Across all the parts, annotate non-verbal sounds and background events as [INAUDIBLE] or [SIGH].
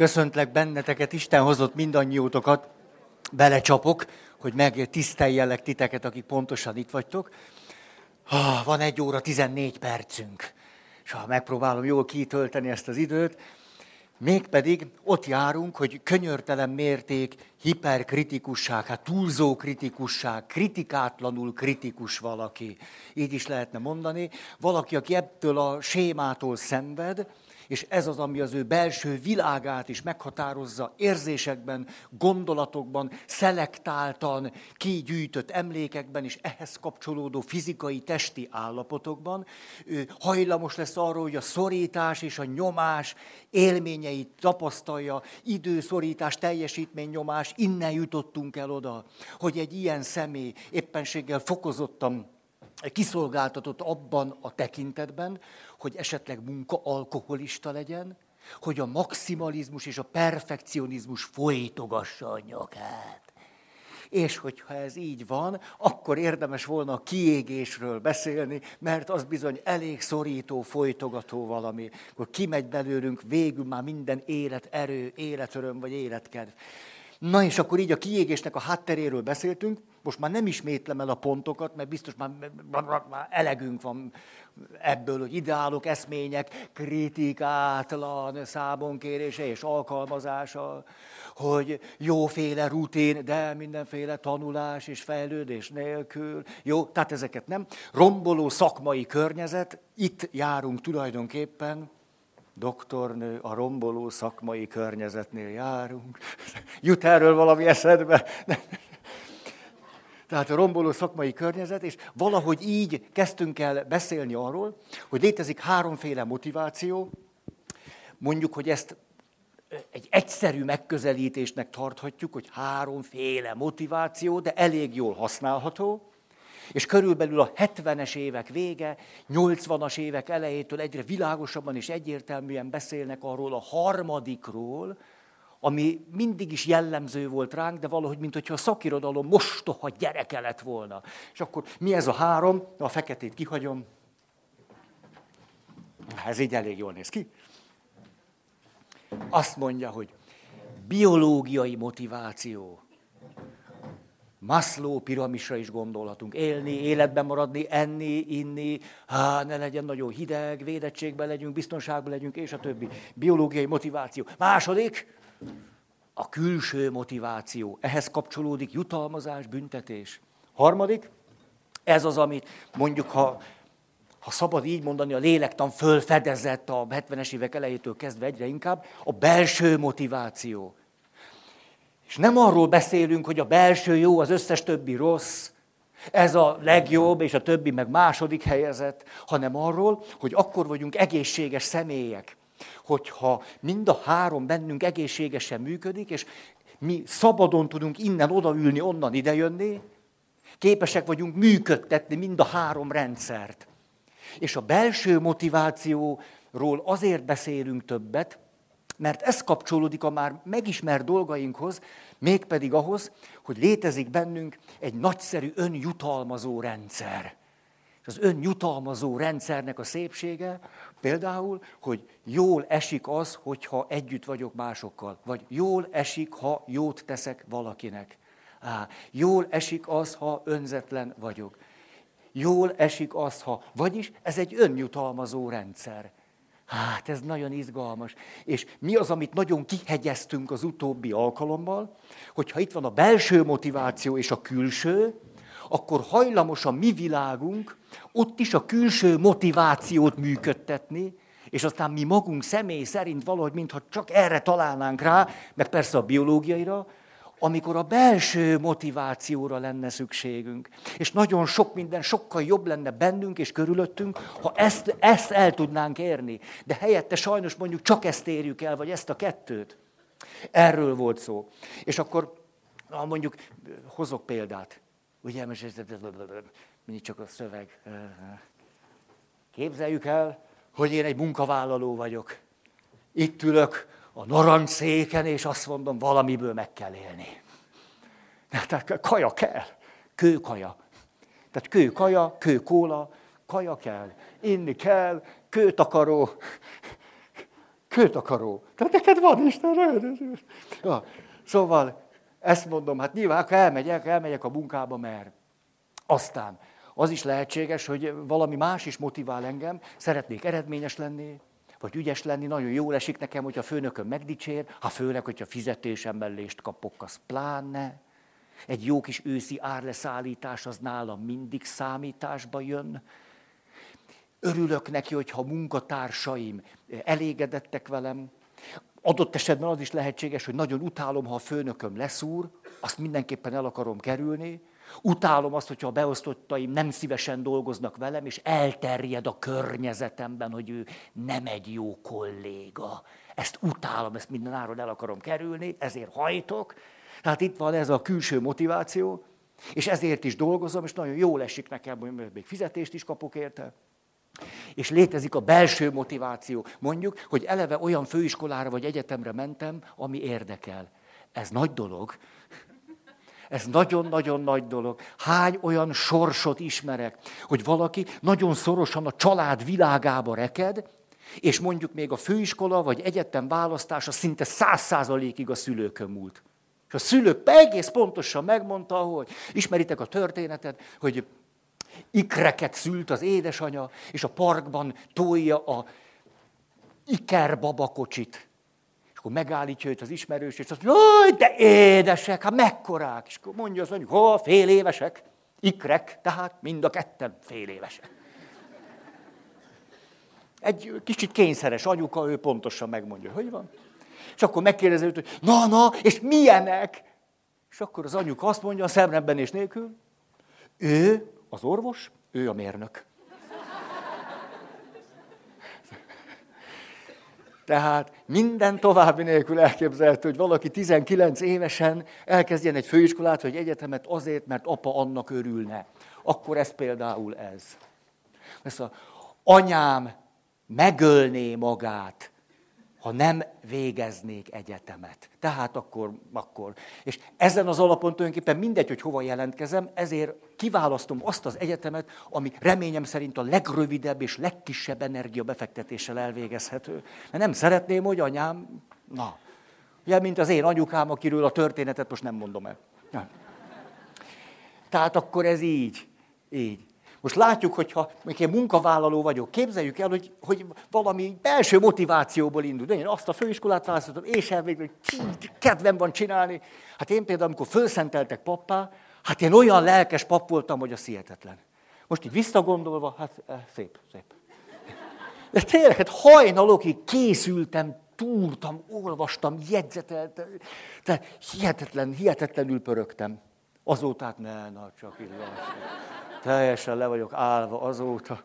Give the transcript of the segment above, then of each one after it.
Köszöntlek benneteket, Isten hozott mindannyiótokat, belecsapok, hogy megtiszteljelek titeket, akik pontosan itt vagytok. Van egy óra 14 percünk, és ha megpróbálom jól kitölteni ezt az időt, mégpedig ott járunk, hogy könyörtelen mérték, hiperkritikusság, hát túlzó kritikusság, kritikátlanul kritikus valaki. Így is lehetne mondani. Valaki, aki ebből a sémától szenved, és ez az, ami az ő belső világát is meghatározza érzésekben, gondolatokban, szelektáltan, kigyűjtött emlékekben, és ehhez kapcsolódó fizikai, testi állapotokban. Ő hajlamos lesz arról, hogy a szorítás és a nyomás élményeit tapasztalja, időszorítás, teljesítménynyomás, innen jutottunk el oda, hogy egy ilyen személy éppenséggel fokozottan kiszolgáltatott abban a tekintetben, hogy esetleg munka alkoholista legyen, hogy a maximalizmus és a perfekcionizmus folytogassa a nyakát. És hogyha ez így van, akkor érdemes volna a kiégésről beszélni, mert az bizony elég szorító, folytogató valami. Akkor kimegy belőlünk végül már minden életerő, életöröm vagy életkedv. Na és akkor így a kiégésnek a hátteréről beszéltünk, most már nem ismétlem el a pontokat, mert biztos már, már elegünk van ebből, hogy ideálok, eszmények, kritikátlan számonkérése és alkalmazása, hogy jóféle rutin, de mindenféle tanulás és fejlődés nélkül. Jó, tehát ezeket nem. Romboló szakmai környezet, itt járunk tulajdonképpen, doktornő, a romboló szakmai környezetnél járunk. [LAUGHS] Jut erről valami eszedbe? Tehát a romboló szakmai környezet, és valahogy így kezdtünk el beszélni arról, hogy létezik háromféle motiváció, mondjuk, hogy ezt egy egyszerű megközelítésnek tarthatjuk, hogy háromféle motiváció, de elég jól használható, és körülbelül a 70-es évek vége, 80-as évek elejétől egyre világosabban és egyértelműen beszélnek arról a harmadikról, ami mindig is jellemző volt ránk, de valahogy, mint hogyha a szakirodalom mostoha gyereke lett volna. És akkor mi ez a három? A feketét kihagyom. Ez így elég jól néz ki. Azt mondja, hogy biológiai motiváció. Maslow piramisra is gondolhatunk. Élni, életben maradni, enni, inni, há, ne legyen nagyon hideg, védettségben legyünk, biztonságban legyünk, és a többi. Biológiai motiváció. Második, a külső motiváció. Ehhez kapcsolódik jutalmazás, büntetés. Harmadik, ez az, amit mondjuk, ha, ha szabad így mondani, a lélektan fölfedezett a 70-es évek elejétől kezdve egyre inkább, a belső motiváció. És nem arról beszélünk, hogy a belső jó, az összes többi rossz, ez a legjobb, és a többi meg második helyezett, hanem arról, hogy akkor vagyunk egészséges személyek, hogyha mind a három bennünk egészségesen működik, és mi szabadon tudunk innen odaülni, onnan idejönni, képesek vagyunk működtetni mind a három rendszert. És a belső motivációról azért beszélünk többet, mert ez kapcsolódik a már megismert dolgainkhoz, mégpedig ahhoz, hogy létezik bennünk egy nagyszerű önjutalmazó rendszer. És az önjutalmazó rendszernek a szépsége például, hogy jól esik az, hogyha együtt vagyok másokkal, vagy jól esik, ha jót teszek valakinek. Á, jól esik az, ha önzetlen vagyok. Jól esik az, ha... Vagyis ez egy önjutalmazó rendszer. Hát ez nagyon izgalmas. És mi az, amit nagyon kihegyeztünk az utóbbi alkalommal, hogyha itt van a belső motiváció és a külső, akkor hajlamos a mi világunk ott is a külső motivációt működtetni, és aztán mi magunk személy szerint valahogy, mintha csak erre találnánk rá, meg persze a biológiaira, amikor a belső motivációra lenne szükségünk. És nagyon sok minden sokkal jobb lenne bennünk és körülöttünk, ha ezt, ezt el tudnánk érni. De helyette sajnos mondjuk csak ezt érjük el, vagy ezt a kettőt. Erről volt szó. És akkor mondjuk hozok példát. Ugye, most mindig csak a szöveg. Képzeljük el, hogy én egy munkavállaló vagyok. Itt ülök a narancsszéken, és azt mondom, valamiből meg kell élni. Tehát kaja kell, kőkaja. Tehát kőkaja, kőkóla, kaja kell. Inni kell, kőtakaró, Kőtakaró. Tehát neked van Isten. Ja. Szóval ezt mondom, hát nyilván, ha elmegyek, elmegyek a munkába, mert aztán az is lehetséges, hogy valami más is motivál engem, szeretnék eredményes lenni, vagy ügyes lenni, nagyon jól esik nekem, hogy a főnököm megdicsér, ha főleg, hogyha fizetésemben lést kapok, az pláne. Egy jó kis őszi árleszállítás az nálam mindig számításba jön. Örülök neki, hogyha munkatársaim elégedettek velem. Adott esetben az is lehetséges, hogy nagyon utálom, ha a főnököm leszúr, azt mindenképpen el akarom kerülni. Utálom azt, hogyha a beosztottaim nem szívesen dolgoznak velem, és elterjed a környezetemben, hogy ő nem egy jó kolléga. Ezt utálom, ezt minden áron el akarom kerülni, ezért hajtok. Tehát itt van ez a külső motiváció, és ezért is dolgozom, és nagyon jól esik nekem, hogy még fizetést is kapok érte. És létezik a belső motiváció. Mondjuk, hogy eleve olyan főiskolára vagy egyetemre mentem, ami érdekel. Ez nagy dolog. Ez nagyon-nagyon nagy dolog. Hány olyan sorsot ismerek, hogy valaki nagyon szorosan a család világába reked, és mondjuk még a főiskola vagy egyetem választása szinte száz százalékig a szülőkön múlt. És a szülők egész pontosan megmondta, hogy ismeritek a történetet, hogy ikreket szült az édesanya, és a parkban tolja a iker babakocsit. És akkor megállítja őt az ismerős, és azt mondja, de édesek, hát mekkorák. És akkor mondja az anyuk, ha fél évesek, ikrek, tehát mind a ketten fél évesek. Egy kicsit kényszeres anyuka, ő pontosan megmondja, hogy van. És akkor megkérdezi őt, hogy na, na, és milyenek? És akkor az anyuk azt mondja, a szemrebben és nélkül, ő az orvos, ő a mérnök. Tehát minden további nélkül elképzelhető, hogy valaki 19 évesen elkezdjen egy főiskolát vagy egyetemet azért, mert apa annak örülne. Akkor ez például ez. Ezt a anyám megölné magát, ha nem végeznék egyetemet. Tehát akkor, akkor. És ezen az alapon tulajdonképpen mindegy, hogy hova jelentkezem, ezért kiválasztom azt az egyetemet, ami reményem szerint a legrövidebb és legkisebb energiabefektetéssel elvégezhető. Mert nem szeretném, hogy anyám, na, ugye, mint az én anyukám, akiről a történetet most nem mondom el. Nem. Tehát akkor ez így, így. Most látjuk, hogyha még én munkavállaló vagyok, képzeljük el, hogy, hogy valami belső motivációból indul. De én azt a főiskolát választottam, és elvégül, hogy kedvem van csinálni. Hát én például, amikor felszenteltek pappá, hát én olyan lelkes pap voltam, hogy a hihetetlen. Most így visszagondolva, hát eh, szép, szép. De tényleg, hát hajnalokig készültem, túrtam, olvastam, jegyzeteltem, de hihetetlen, hihetetlenül pörögtem. Azóta hát ne, na csak illas. Teljesen le vagyok állva azóta.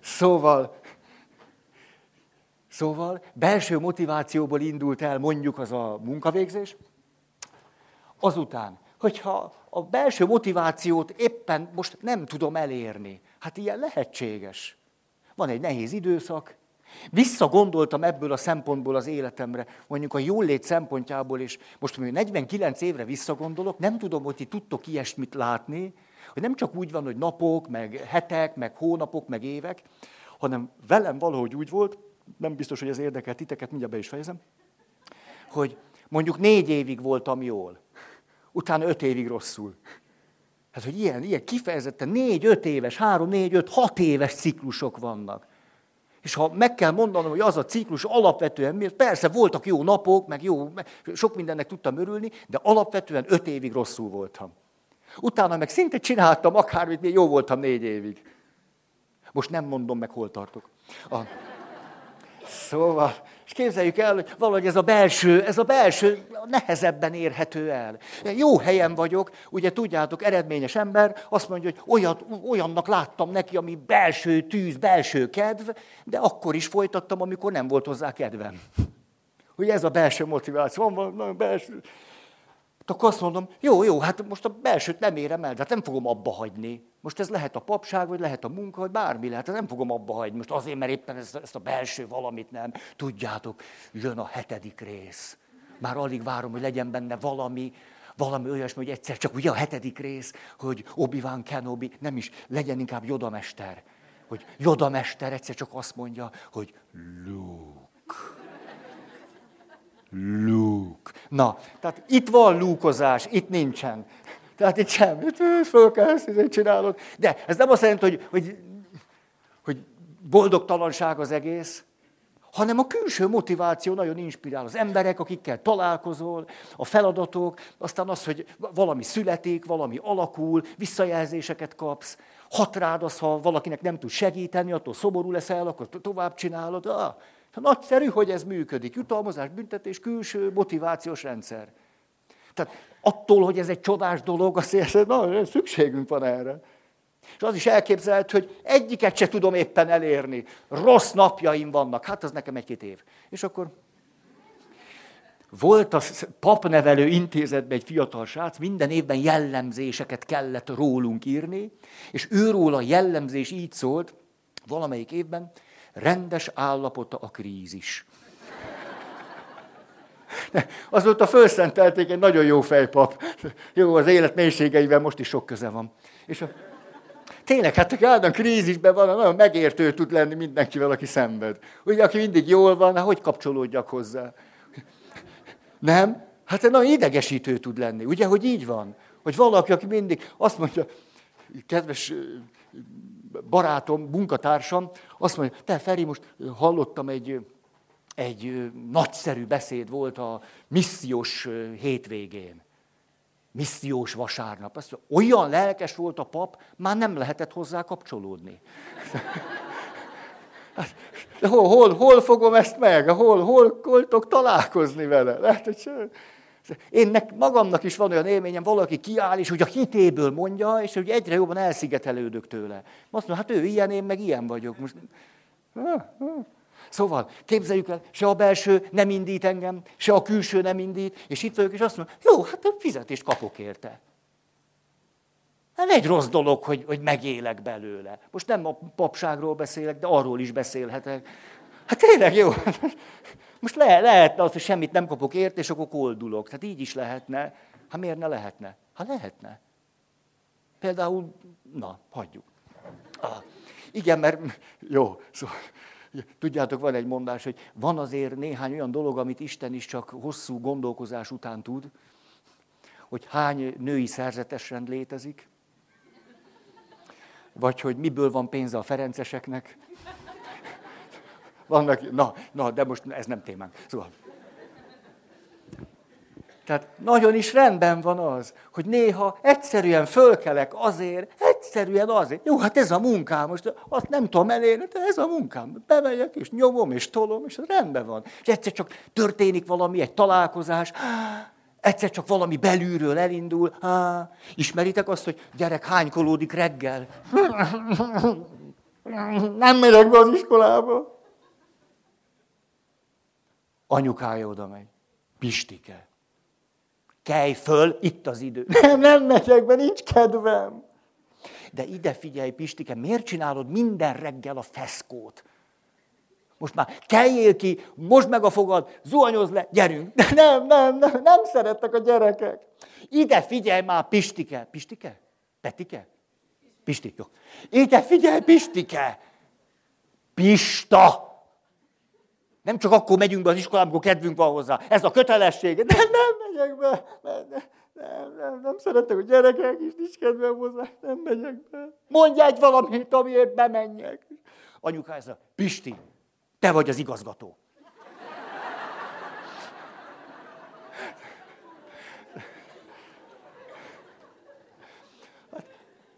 Szóval, szóval belső motivációból indult el mondjuk az a munkavégzés. Azután, hogyha a belső motivációt éppen most nem tudom elérni, hát ilyen lehetséges. Van egy nehéz időszak, Visszagondoltam ebből a szempontból az életemre, mondjuk a jólét szempontjából, és most mondjuk 49 évre visszagondolok, nem tudom, hogy ti tudtok ilyesmit látni, hogy nem csak úgy van, hogy napok, meg hetek, meg hónapok, meg évek, hanem velem valahogy úgy volt, nem biztos, hogy ez érdekel titeket, mindjárt be is fejezem, hogy mondjuk négy évig voltam jól, utána öt évig rosszul. Hát, hogy ilyen, ilyen kifejezetten négy-öt éves, három, négy, öt, hat éves ciklusok vannak. És ha meg kell mondanom, hogy az a ciklus alapvetően miért, persze voltak jó napok, meg jó, sok mindennek tudtam örülni, de alapvetően öt évig rosszul voltam. Utána meg szinte csináltam akármit, még jó voltam négy évig. Most nem mondom meg, hol tartok. A... Szóval, és képzeljük el, hogy valahogy ez a belső, ez a belső nehezebben érhető el. Jó helyen vagyok, ugye tudjátok, eredményes ember, azt mondja, hogy olyat, olyannak láttam neki, ami belső tűz, belső kedv, de akkor is folytattam, amikor nem volt hozzá kedvem. Hogy ez a belső motiváció, van van belső, akkor azt mondom, jó, jó, hát most a belsőt nem érem el, de hát nem fogom abba hagyni. Most ez lehet a papság, vagy lehet a munka, vagy bármi lehet, nem fogom abba hagyni. Most azért, mert éppen ezt, ezt a belső valamit nem. Tudjátok, jön a hetedik rész. Már alig várom, hogy legyen benne valami, valami olyasmi, hogy egyszer csak ugye a hetedik rész, hogy Obi-Wan Kenobi, nem is, legyen inkább Jodamester. Hogy Jodamester egyszer csak azt mondja, hogy Luke Luke. Na, tehát itt van lúkozás, itt nincsen. Tehát itt semmi, föl kell ezt csinálod. De ez nem azt jelenti, hogy, hogy, hogy boldogtalanság az egész, hanem a külső motiváció nagyon inspirál. Az emberek, akikkel találkozol, a feladatok, aztán az, hogy valami születik, valami alakul, visszajelzéseket kapsz, hat rád az, ha valakinek nem tud segíteni, attól szoború leszel, akkor tovább csinálod. Ah, nagyszerű, hogy ez működik. Jutalmazás, büntetés, külső motivációs rendszer. Tehát attól, hogy ez egy csodás dolog, azt érzed, na, szükségünk van erre. És az is elképzelhet, hogy egyiket se tudom éppen elérni. Rossz napjaim vannak. Hát az nekem egy-két év. És akkor volt a papnevelő intézetben egy fiatal srác, minden évben jellemzéseket kellett rólunk írni, és őról a jellemzés így szólt, valamelyik évben, rendes állapota a krízis. Azóta felszentelték egy nagyon jó fejpap. Jó, az élet mélységeivel most is sok köze van. És a, tényleg, hát aki állandóan krízisben van, nagyon megértő tud lenni mindenkivel, aki szenved. Ugye, aki mindig jól van, hát hogy kapcsolódjak hozzá? Nem? Hát nagyon idegesítő tud lenni. Ugye, hogy így van? Hogy valaki, aki mindig azt mondja, kedves barátom, munkatársam, azt mondja, te Feri, most hallottam egy, egy nagyszerű beszéd volt a missziós hétvégén. Missziós vasárnap. Azt mondja, olyan lelkes volt a pap, már nem lehetett hozzá kapcsolódni. [LAUGHS] Hát, hol, hol, hol fogom ezt meg? Hol, hol, tudok találkozni vele? Lehet, hogy én nek, magamnak is van olyan élményem, valaki kiáll, és hogy a hitéből mondja, és hogy egyre jobban elszigetelődök tőle. Azt mondja, hát ő ilyen, én meg ilyen vagyok. Most... Szóval képzeljük el, se a belső nem indít engem, se a külső nem indít, és itt vagyok, és azt mondom, jó, hát fizetést kapok érte. Nem egy rossz dolog, hogy, hogy megélek belőle. Most nem a papságról beszélek, de arról is beszélhetek. Hát tényleg jó. Most le, lehetne az, hogy semmit nem kapok ért, és akkor koldulok. Tehát így is lehetne. Hát miért ne lehetne? Ha lehetne. Például, na, hagyjuk. Ah, igen, mert jó, szóval, tudjátok, van egy mondás, hogy van azért néhány olyan dolog, amit Isten is csak hosszú gondolkozás után tud, hogy hány női szerzetes rend létezik, vagy hogy miből van pénze a ferenceseknek, vannak, na, na, de most ez nem témánk. Szóval. Tehát nagyon is rendben van az, hogy néha egyszerűen fölkelek azért, egyszerűen azért. Jó, hát ez a munkám, most azt nem tudom elérni, de ez a munkám. Bemegyek, és nyomom, és tolom, és rendben van. És egyszer csak történik valami, egy találkozás, egyszer csak valami belülről elindul. Há, ismeritek azt, hogy gyerek hánykolódik reggel? Nem megyek be az iskolába. Anyukája oda megy. Pistike. Kelj föl, itt az idő. [LAUGHS] Nem, nem megyek be, nincs kedvem. De ide figyelj, Pistike, miért csinálod minden reggel a feszkót? Most már keljél ki, most meg a fogad, zuhanyoz le, gyerünk. De [LAUGHS] nem, nem, nem, nem szerettek a gyerekek. Ide figyelj már, Pistike. Pistike? Petike? Pisti, jó. Ide figyelj, Pistike. Pista. Nem csak akkor megyünk be az iskolába, amikor kedvünk van hozzá. Ez a kötelesség. Nem, nem megyek be. Nem, nem, nem, nem, szeretek a gyerekek is, nincs kedvem hozzá. Nem megyek be. Mondj egy valamit, amiért bemenjek. Anyuka ez a Pisti, te vagy az igazgató.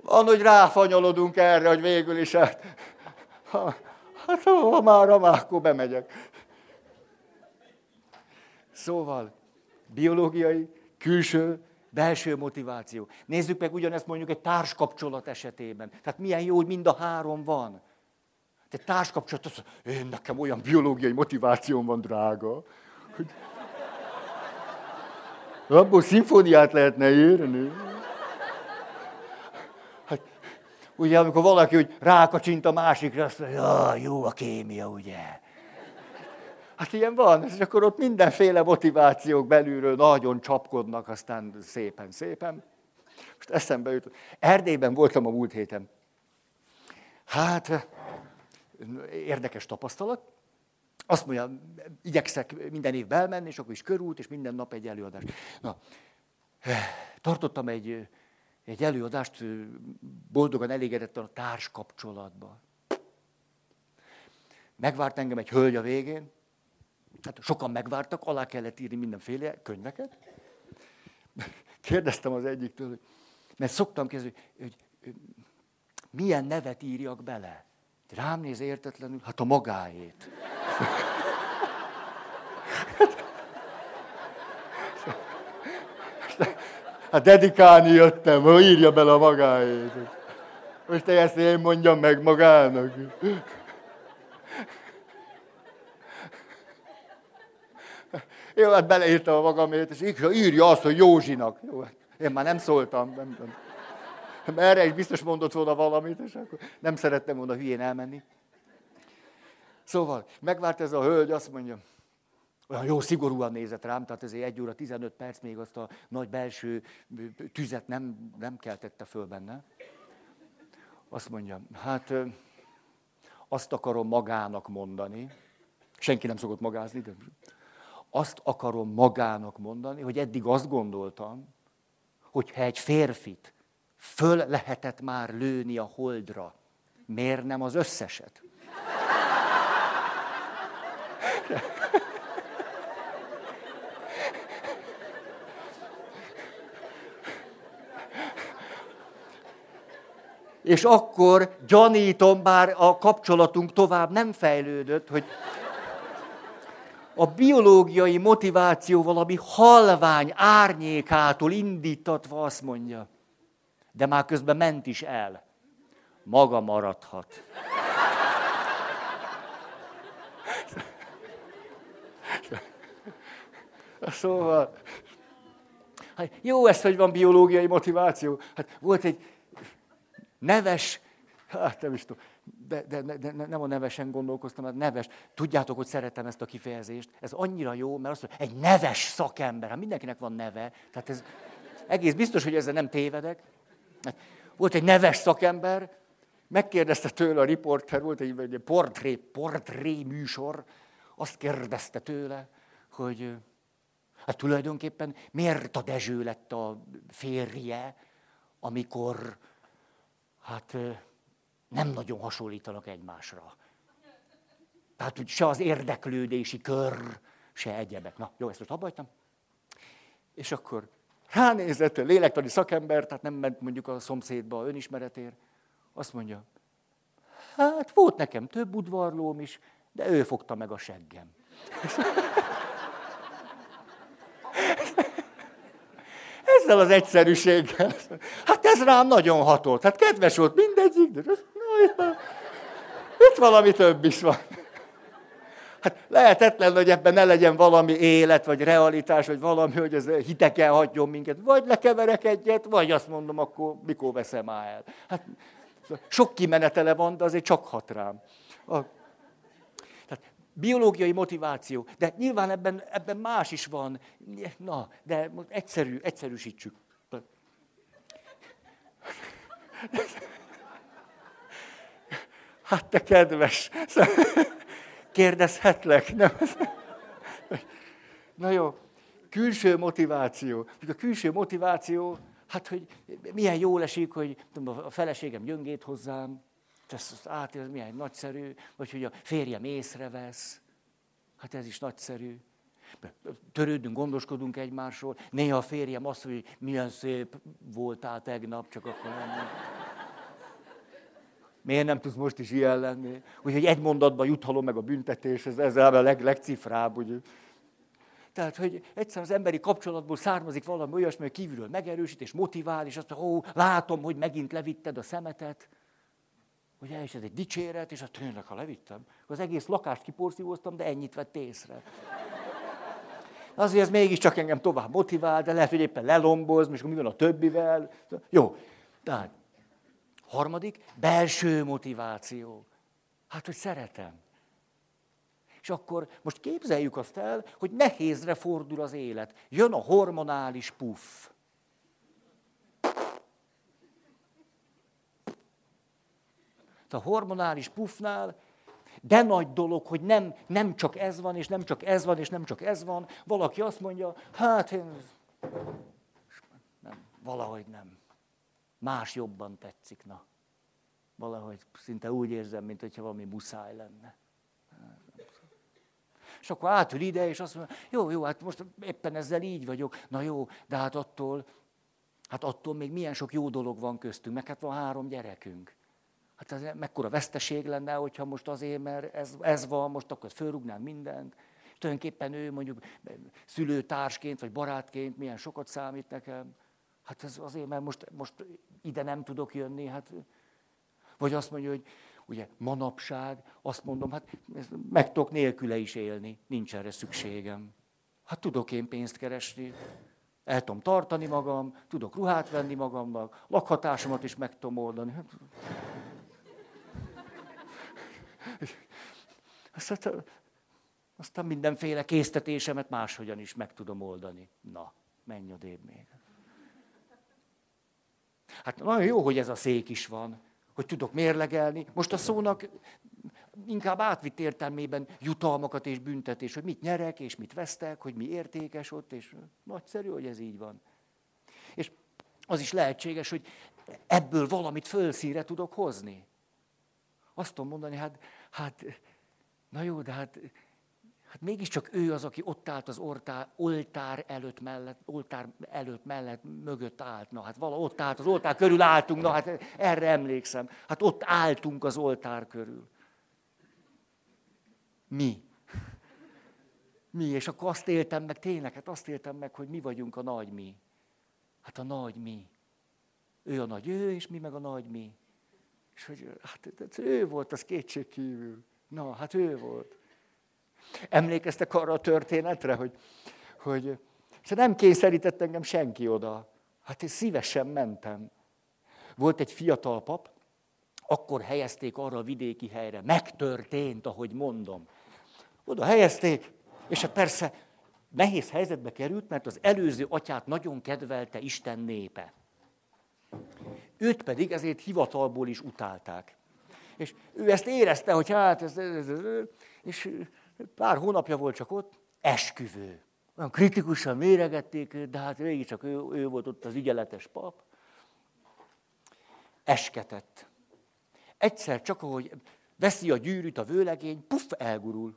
Van, hogy ráfanyolodunk erre, hogy végül is hát, ha, hát ha már, ha már, akkor bemegyek. Szóval biológiai, külső, belső motiváció. Nézzük meg ugyanezt mondjuk egy társkapcsolat esetében. Tehát milyen jó, hogy mind a három van. Egy társkapcsolat, az, én nekem olyan biológiai motivációm van, drága, hogy abból szimfóniát lehetne írni. Hát, ugye, amikor valaki hogy rákacsint a másikra, azt mondja, jó a kémia, ugye? Hát ilyen van, és akkor ott mindenféle motivációk belülről nagyon csapkodnak, aztán szépen, szépen. Most eszembe jutott. Erdélyben voltam a múlt héten. Hát, érdekes tapasztalat. azt mondja, igyekszek minden év belmenni, és akkor is körút, és minden nap egy előadás. Na, tartottam egy, egy előadást, boldogan elégedetten a társkapcsolatban. Megvárt engem egy hölgy a végén, hát sokan megvártak, alá kellett írni mindenféle könyveket. Kérdeztem az egyiktől, hogy, mert szoktam kezdeni, hogy, hogy milyen nevet írjak bele. Rám néz értetlenül, hát a magáét. Hát dedikálni jöttem, hogy írja bele a magáét. Most ezt én mondjam meg magának. Jó, hát beleírtam a magamét, és írja azt, hogy Józsinak. Jó, hát én már nem szóltam. Nem, nem. Erre is biztos mondott volna valamit, és akkor nem szerettem volna hülyén elmenni. Szóval megvárt ez a hölgy, azt mondja, olyan jó szigorúan nézett rám, tehát ezért egy óra 15 perc még azt a nagy belső tüzet nem, nem keltette föl benne. Azt mondja, hát azt akarom magának mondani, senki nem szokott magázni, de azt akarom magának mondani, hogy eddig azt gondoltam, hogy ha egy férfit föl lehetett már lőni a holdra, miért nem az összeset? És akkor gyanítom, bár a kapcsolatunk tovább nem fejlődött, hogy a biológiai motiváció valami halvány árnyékától indítatva azt mondja, de már közben ment is el. Maga maradhat. [LAUGHS] Szóval, hát jó ez, hogy van biológiai motiváció. Hát volt egy neves, hát nem is tudom, de, de, de, nem a nevesen gondolkoztam, hát neves. Tudjátok, hogy szeretem ezt a kifejezést. Ez annyira jó, mert azt mondja, egy neves szakember. Hát mindenkinek van neve. Tehát ez egész biztos, hogy ezzel nem tévedek. Volt egy neves szakember, megkérdezte tőle a riporter, volt egy, egy portré, portré műsor, azt kérdezte tőle, hogy hát tulajdonképpen miért a Dezső lett a férje, amikor hát nem nagyon hasonlítanak egymásra. Tehát, hogy se az érdeklődési kör, se egyebek. Na, jó, ezt most abbajtam. És akkor ránézett, lélektani szakember, tehát nem ment mondjuk a szomszédba önismeretér, azt mondja, hát volt nekem több udvarlóm is, de ő fogta meg a seggem. Ezzel az egyszerűséggel. Hát ez rám nagyon hatolt. Hát kedves volt mindegyik, de itt valami több is van. Hát lehetetlen, hogy ebben ne legyen valami élet, vagy realitás, vagy valami, hogy ez hiteken hagyjon minket. Vagy lekeverek egyet, vagy azt mondom, akkor mikor veszem már el. Hát sok kimenetele van, de azért csak hat rám. A, tehát biológiai motiváció, de nyilván ebben, ebben más is van. Na, de egyszerű, egyszerűsítsük. Hát te kedves, kérdezhetlek, nem? Na jó, külső motiváció. A külső motiváció, hát hogy milyen jól esik, hogy tudom, a feleségem gyöngét hozzám, ez át, ez milyen nagyszerű, vagy hogy a férjem észrevesz, hát ez is nagyszerű. Törődünk, gondoskodunk egymásról. Néha a férjem azt hogy milyen szép voltál tegnap, csak akkor nem. Miért nem tudsz most is ilyen lenni? Úgyhogy egy mondatban juthalom meg a büntetés, ez, a leg, legcifrább. Ugye? Tehát, hogy egyszer az emberi kapcsolatból származik valami olyasmi, hogy kívülről megerősít és motivál, és azt mondja, ó, látom, hogy megint levitted a szemetet. Ugye, és ez egy dicséret, és azt tényleg, ha levittem, az egész lakást kiporszívoztam, de ennyit vett észre. Azért ez mégiscsak engem tovább motivál, de lehet, hogy éppen lelomboz, és mi van a többivel. Jó, tehát Harmadik, belső motiváció. Hát, hogy szeretem. És akkor most képzeljük azt el, hogy nehézre fordul az élet. Jön a hormonális puff. A hormonális puffnál De nagy dolog, hogy nem, nem csak ez van, és nem csak ez van, és nem csak ez van. Valaki azt mondja, hát én nem, valahogy nem. Más jobban tetszik, na. Valahogy szinte úgy érzem, mint hogyha valami muszáj lenne. És akkor átül ide, és azt mondja, jó, jó, hát most éppen ezzel így vagyok. Na jó, de hát attól, hát attól még milyen sok jó dolog van köztünk, meg hát van három gyerekünk. Hát ez mekkora veszteség lenne, hogyha most azért, mert ez, ez van, most akkor fölrugnám mindent. Tulajdonképpen ő mondjuk szülőtársként, vagy barátként milyen sokat számít nekem. Hát ez azért, mert most, most ide nem tudok jönni. Hát, vagy azt mondja, hogy ugye manapság, azt mondom, hát meg tudok nélküle is élni, nincs erre szükségem. Hát tudok én pénzt keresni, el tudom tartani magam, tudok ruhát venni magamnak, lakhatásomat is meg tudom oldani. Hát... Aztán, aztán mindenféle késztetésemet máshogyan is meg tudom oldani. Na, menj odébb még. Hát nagyon jó, hogy ez a szék is van hogy tudok mérlegelni. Most a szónak inkább átvitt értelmében jutalmakat és büntetés, hogy mit nyerek és mit vesztek, hogy mi értékes ott, és nagyszerű, hogy ez így van. És az is lehetséges, hogy ebből valamit fölszíre tudok hozni. Azt tudom mondani, hát, hát na jó, de hát Hát mégiscsak ő az, aki ott állt az oltár, oltár előtt mellett, oltár előtt mellett mögött állt. Na hát vala ott állt, az oltár körül álltunk, na hát erre emlékszem. Hát ott álltunk az oltár körül. Mi? Mi? És akkor azt éltem meg, tényleg, hát azt éltem meg, hogy mi vagyunk a nagy mi. Hát a nagy mi. Ő a nagy ő, és mi meg a nagy mi. És hogy hát, hát ő volt, az kétség kívül. Na, hát ő volt. Emlékeztek arra a történetre, hogy, hogy nem kényszerített engem senki oda. Hát én szívesen mentem. Volt egy fiatal pap, akkor helyezték arra a vidéki helyre. Megtörtént, ahogy mondom. Oda helyezték, és hát persze nehéz helyzetbe került, mert az előző atyát nagyon kedvelte Isten népe. Őt pedig ezért hivatalból is utálták. És ő ezt érezte, hogy hát ez, ez, ez, és Pár hónapja volt csak ott, esküvő. Olyan kritikusan méregették de hát csak ő, ő volt ott az ügyeletes pap. Esketett. Egyszer csak, ahogy veszi a gyűrűt a vőlegény, puff, elgurul.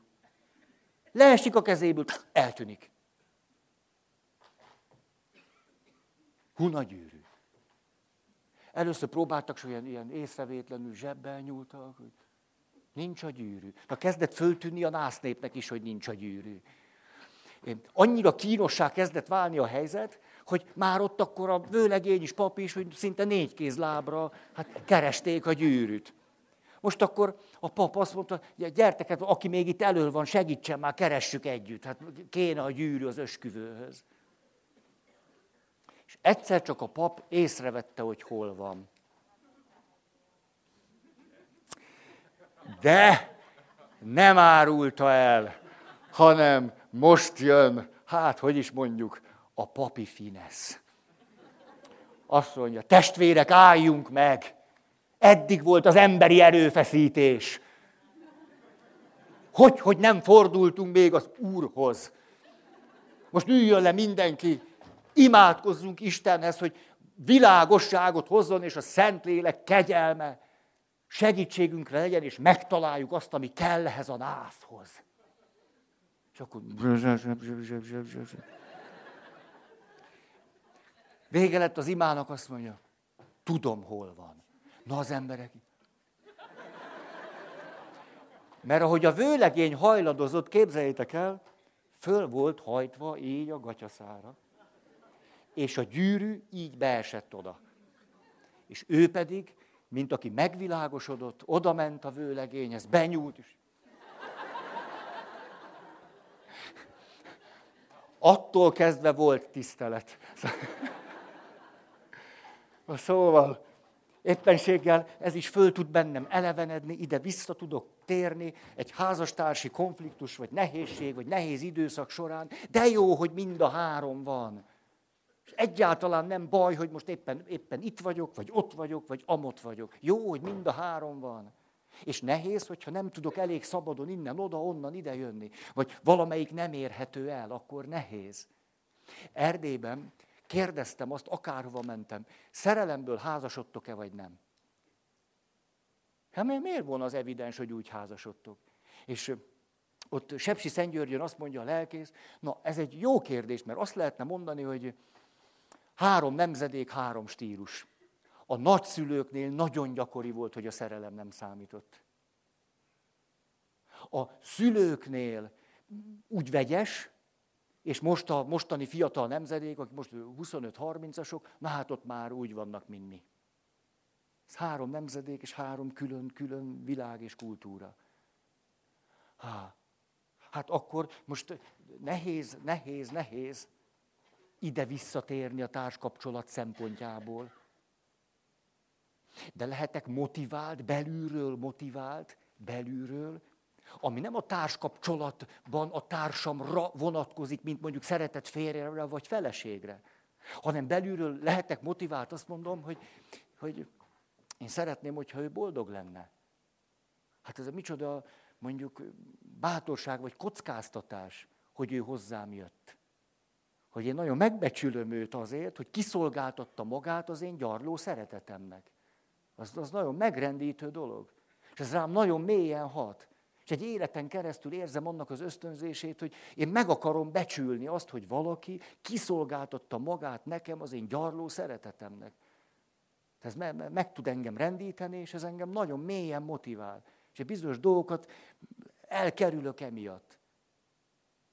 Leesik a kezéből, eltűnik. Huna gyűrű. Először próbáltak, hogy ilyen, ilyen észrevétlenül zsebbel nyúltak, hogy Nincs a gyűrű. Na kezdett föltűnni a násznépnek is, hogy nincs a gyűrű. Annyira kínossá kezdett válni a helyzet, hogy már ott akkor a vőlegény is, pap is, hogy szinte négy kéz lábra, hát keresték a gyűrűt. Most akkor a pap azt mondta, gyertek, hát, aki még itt elől van, segítsen már, keressük együtt. Hát kéne a gyűrű az ösküvőhöz. És egyszer csak a pap észrevette, hogy hol van. De nem árulta el, hanem most jön, hát hogy is mondjuk, a papi finesz. Azt mondja, testvérek, álljunk meg! Eddig volt az emberi erőfeszítés. Hogy, hogy nem fordultunk még az Úrhoz. Most üljön le mindenki, imádkozzunk Istenhez, hogy világosságot hozzon, és a Szentlélek kegyelme segítségünkre legyen, és megtaláljuk azt, ami kell ehhez a nászhoz. És akkor... Vége lett az imának, azt mondja, tudom, hol van. Na az emberek... Mert ahogy a vőlegény hajladozott, képzeljétek el, föl volt hajtva így a gatyaszára. És a gyűrű így beesett oda. És ő pedig mint aki megvilágosodott, oda ment a vőlegényhez, benyúlt is. Attól kezdve volt tisztelet. [LAUGHS] Szóval éppenséggel ez is föl tud bennem elevenedni, ide vissza tudok térni egy házastársi konfliktus, vagy nehézség, vagy nehéz időszak során, de jó, hogy mind a három van. És egyáltalán nem baj, hogy most éppen, éppen itt vagyok, vagy ott vagyok, vagy amott vagyok. Jó, hogy mind a három van. És nehéz, hogyha nem tudok elég szabadon innen, oda, onnan, ide jönni. Vagy valamelyik nem érhető el, akkor nehéz. Erdélyben kérdeztem azt, akárhova mentem, szerelemből házasodtok-e, vagy nem? Hát miért volna az evidens, hogy úgy házasodtok? És ott Sepsi Szentgyörgyön azt mondja a lelkész, na ez egy jó kérdés, mert azt lehetne mondani, hogy három nemzedék, három stílus. A nagyszülőknél nagyon gyakori volt, hogy a szerelem nem számított. A szülőknél úgy vegyes, és most a mostani fiatal nemzedék, akik most 25-30-asok, na hát ott már úgy vannak, mint mi. Ez három nemzedék és három külön-külön világ és kultúra. Há, hát akkor most nehéz, nehéz, nehéz ide visszatérni a társkapcsolat szempontjából. De lehetek motivált, belülről motivált, belülről, ami nem a társkapcsolatban a társamra vonatkozik, mint mondjuk szeretett férjre vagy feleségre, hanem belülről lehetek motivált, azt mondom, hogy, hogy én szeretném, hogyha ő boldog lenne. Hát ez a micsoda, mondjuk bátorság vagy kockáztatás, hogy ő hozzám jött. Hogy én nagyon megbecsülöm őt azért, hogy kiszolgáltatta magát az én gyarló szeretetemnek. Az, az nagyon megrendítő dolog. És ez rám nagyon mélyen hat. És egy életen keresztül érzem annak az ösztönzését, hogy én meg akarom becsülni azt, hogy valaki kiszolgáltatta magát nekem az én gyarló szeretetemnek. Ez meg, meg tud engem rendíteni, és ez engem nagyon mélyen motivál. És egy bizonyos dolgokat elkerülök emiatt.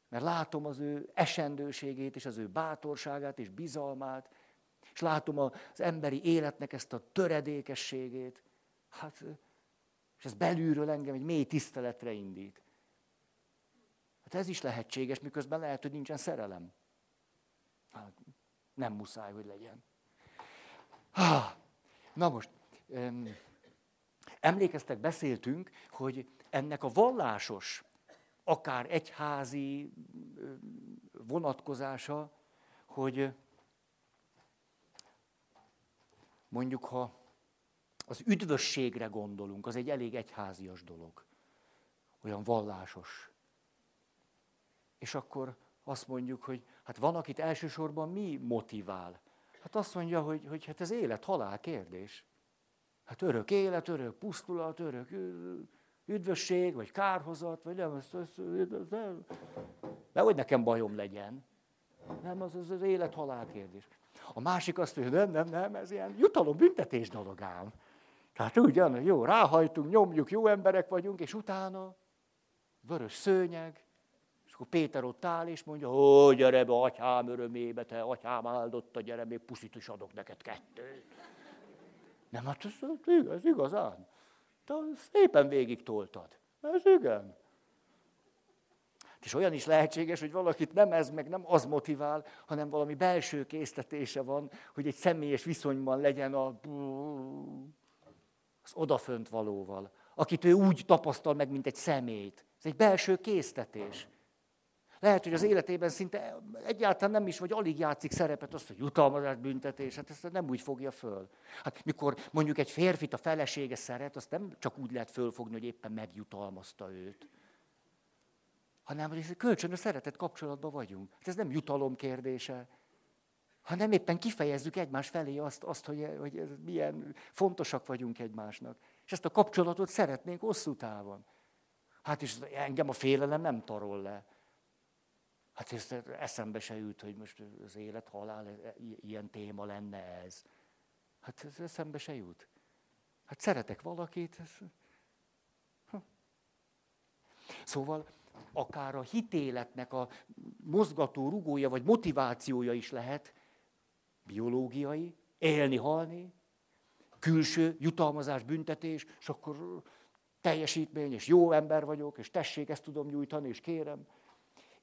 Mert látom az ő esendőségét, és az ő bátorságát, és bizalmát, és látom az emberi életnek ezt a töredékességét. Hát, és ez belülről engem egy mély tiszteletre indít. Hát ez is lehetséges, miközben lehet, hogy nincsen szerelem. Hát, nem muszáj, hogy legyen. Na most, emlékeztek, beszéltünk, hogy ennek a vallásos, akár egyházi vonatkozása, hogy mondjuk, ha az üdvösségre gondolunk, az egy elég egyházias dolog. Olyan vallásos. És akkor azt mondjuk, hogy hát van, akit elsősorban mi motivál? Hát azt mondja, hogy, hogy hát ez élet-halál kérdés. Hát örök élet, örök pusztulat, örök üdvösség, vagy kárhozat, vagy nem, ez, ez, ez, ez, de hogy nekem bajom legyen. Nem, az az, az élet-halál kérdés. A másik azt mondja, nem, nem, nem, ez ilyen jutalom büntetés dolog ám. Tehát ugyan, jó, ráhajtunk, nyomjuk, jó emberek vagyunk, és utána vörös szőnyeg, és akkor Péter ott áll, és mondja, ó, gyere be, atyám örömébe, te atyám áldotta, gyere, még puszit is adok neked kettőt. Nem, hát ez, ez igazán. Te szépen végig toltad. Ez igen. És olyan is lehetséges, hogy valakit nem ez meg nem az motivál, hanem valami belső késztetése van, hogy egy személyes viszonyban legyen a, az odafönt valóval, akit ő úgy tapasztal meg, mint egy szemét. Ez egy belső késztetés. Lehet, hogy az életében szinte egyáltalán nem is, vagy alig játszik szerepet azt, hogy jutalmazás, büntetés, hát ezt nem úgy fogja föl. Hát mikor mondjuk egy férfit a felesége szeret, azt nem csak úgy lehet fölfogni, hogy éppen megjutalmazta őt. Hanem, hogy kölcsönös szeretet kapcsolatban vagyunk. Hát ez nem jutalom kérdése, hanem éppen kifejezzük egymás felé azt, azt hogy, hogy milyen fontosak vagyunk egymásnak. És ezt a kapcsolatot szeretnénk hosszú távon. Hát és engem a félelem nem tarol le. Hát ezt eszembe se jut, hogy most az élet, halál, e, ilyen téma lenne ez. Hát ez eszembe se jut. Hát szeretek valakit. Ez... Szóval akár a hitéletnek a mozgató rugója vagy motivációja is lehet biológiai, élni, halni, külső jutalmazás, büntetés, és akkor teljesítmény, és jó ember vagyok, és tessék, ezt tudom nyújtani, és kérem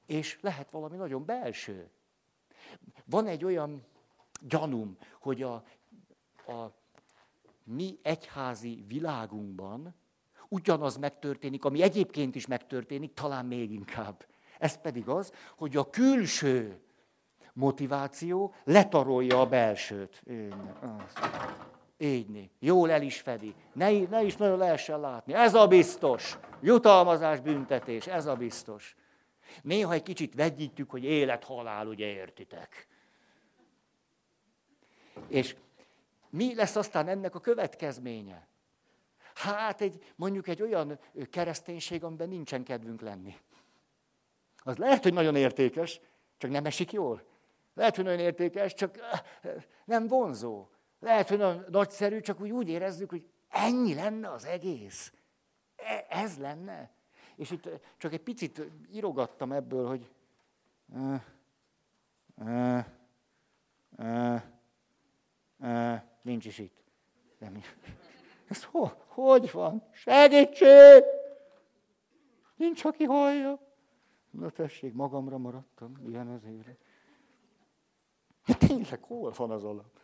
és lehet valami nagyon belső. Van egy olyan gyanúm, hogy a, a mi egyházi világunkban ugyanaz megtörténik, ami egyébként is megtörténik, talán még inkább. Ez pedig az, hogy a külső motiváció letarolja a belsőt. Így Jól el is fedi. Ne, ne is nagyon lehessen látni. Ez a biztos. Jutalmazás, büntetés, ez a biztos. Néha egy kicsit vegyítjük, hogy élet-halál, ugye értitek. És mi lesz aztán ennek a következménye? Hát egy, mondjuk egy olyan kereszténység, amiben nincsen kedvünk lenni. Az lehet, hogy nagyon értékes, csak nem esik jól. Lehet, hogy nagyon értékes, csak nem vonzó. Lehet, hogy nagyon nagyszerű, csak úgy, úgy érezzük, hogy ennyi lenne az egész. E, ez lenne. És itt csak egy picit írogattam ebből, hogy uh, uh, uh, uh, nincs is itt. Nem. Ez ho, hogy van? Segítség! Nincs, aki hallja. Na tessék, magamra maradtam, ilyen az. De tényleg, hol van az alap?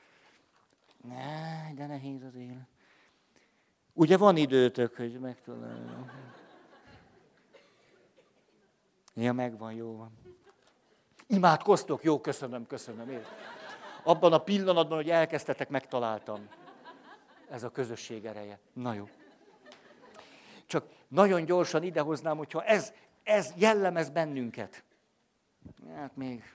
Ne, de nehéz az élet. Ugye van időtök, hogy megtalálja. Ja, megvan, jó van. Imádkoztok? Jó, köszönöm, köszönöm. Én. Abban a pillanatban, hogy elkezdtetek, megtaláltam. Ez a közösség ereje. Na jó. Csak nagyon gyorsan idehoznám, hogyha ez, ez jellemez bennünket. Hát még...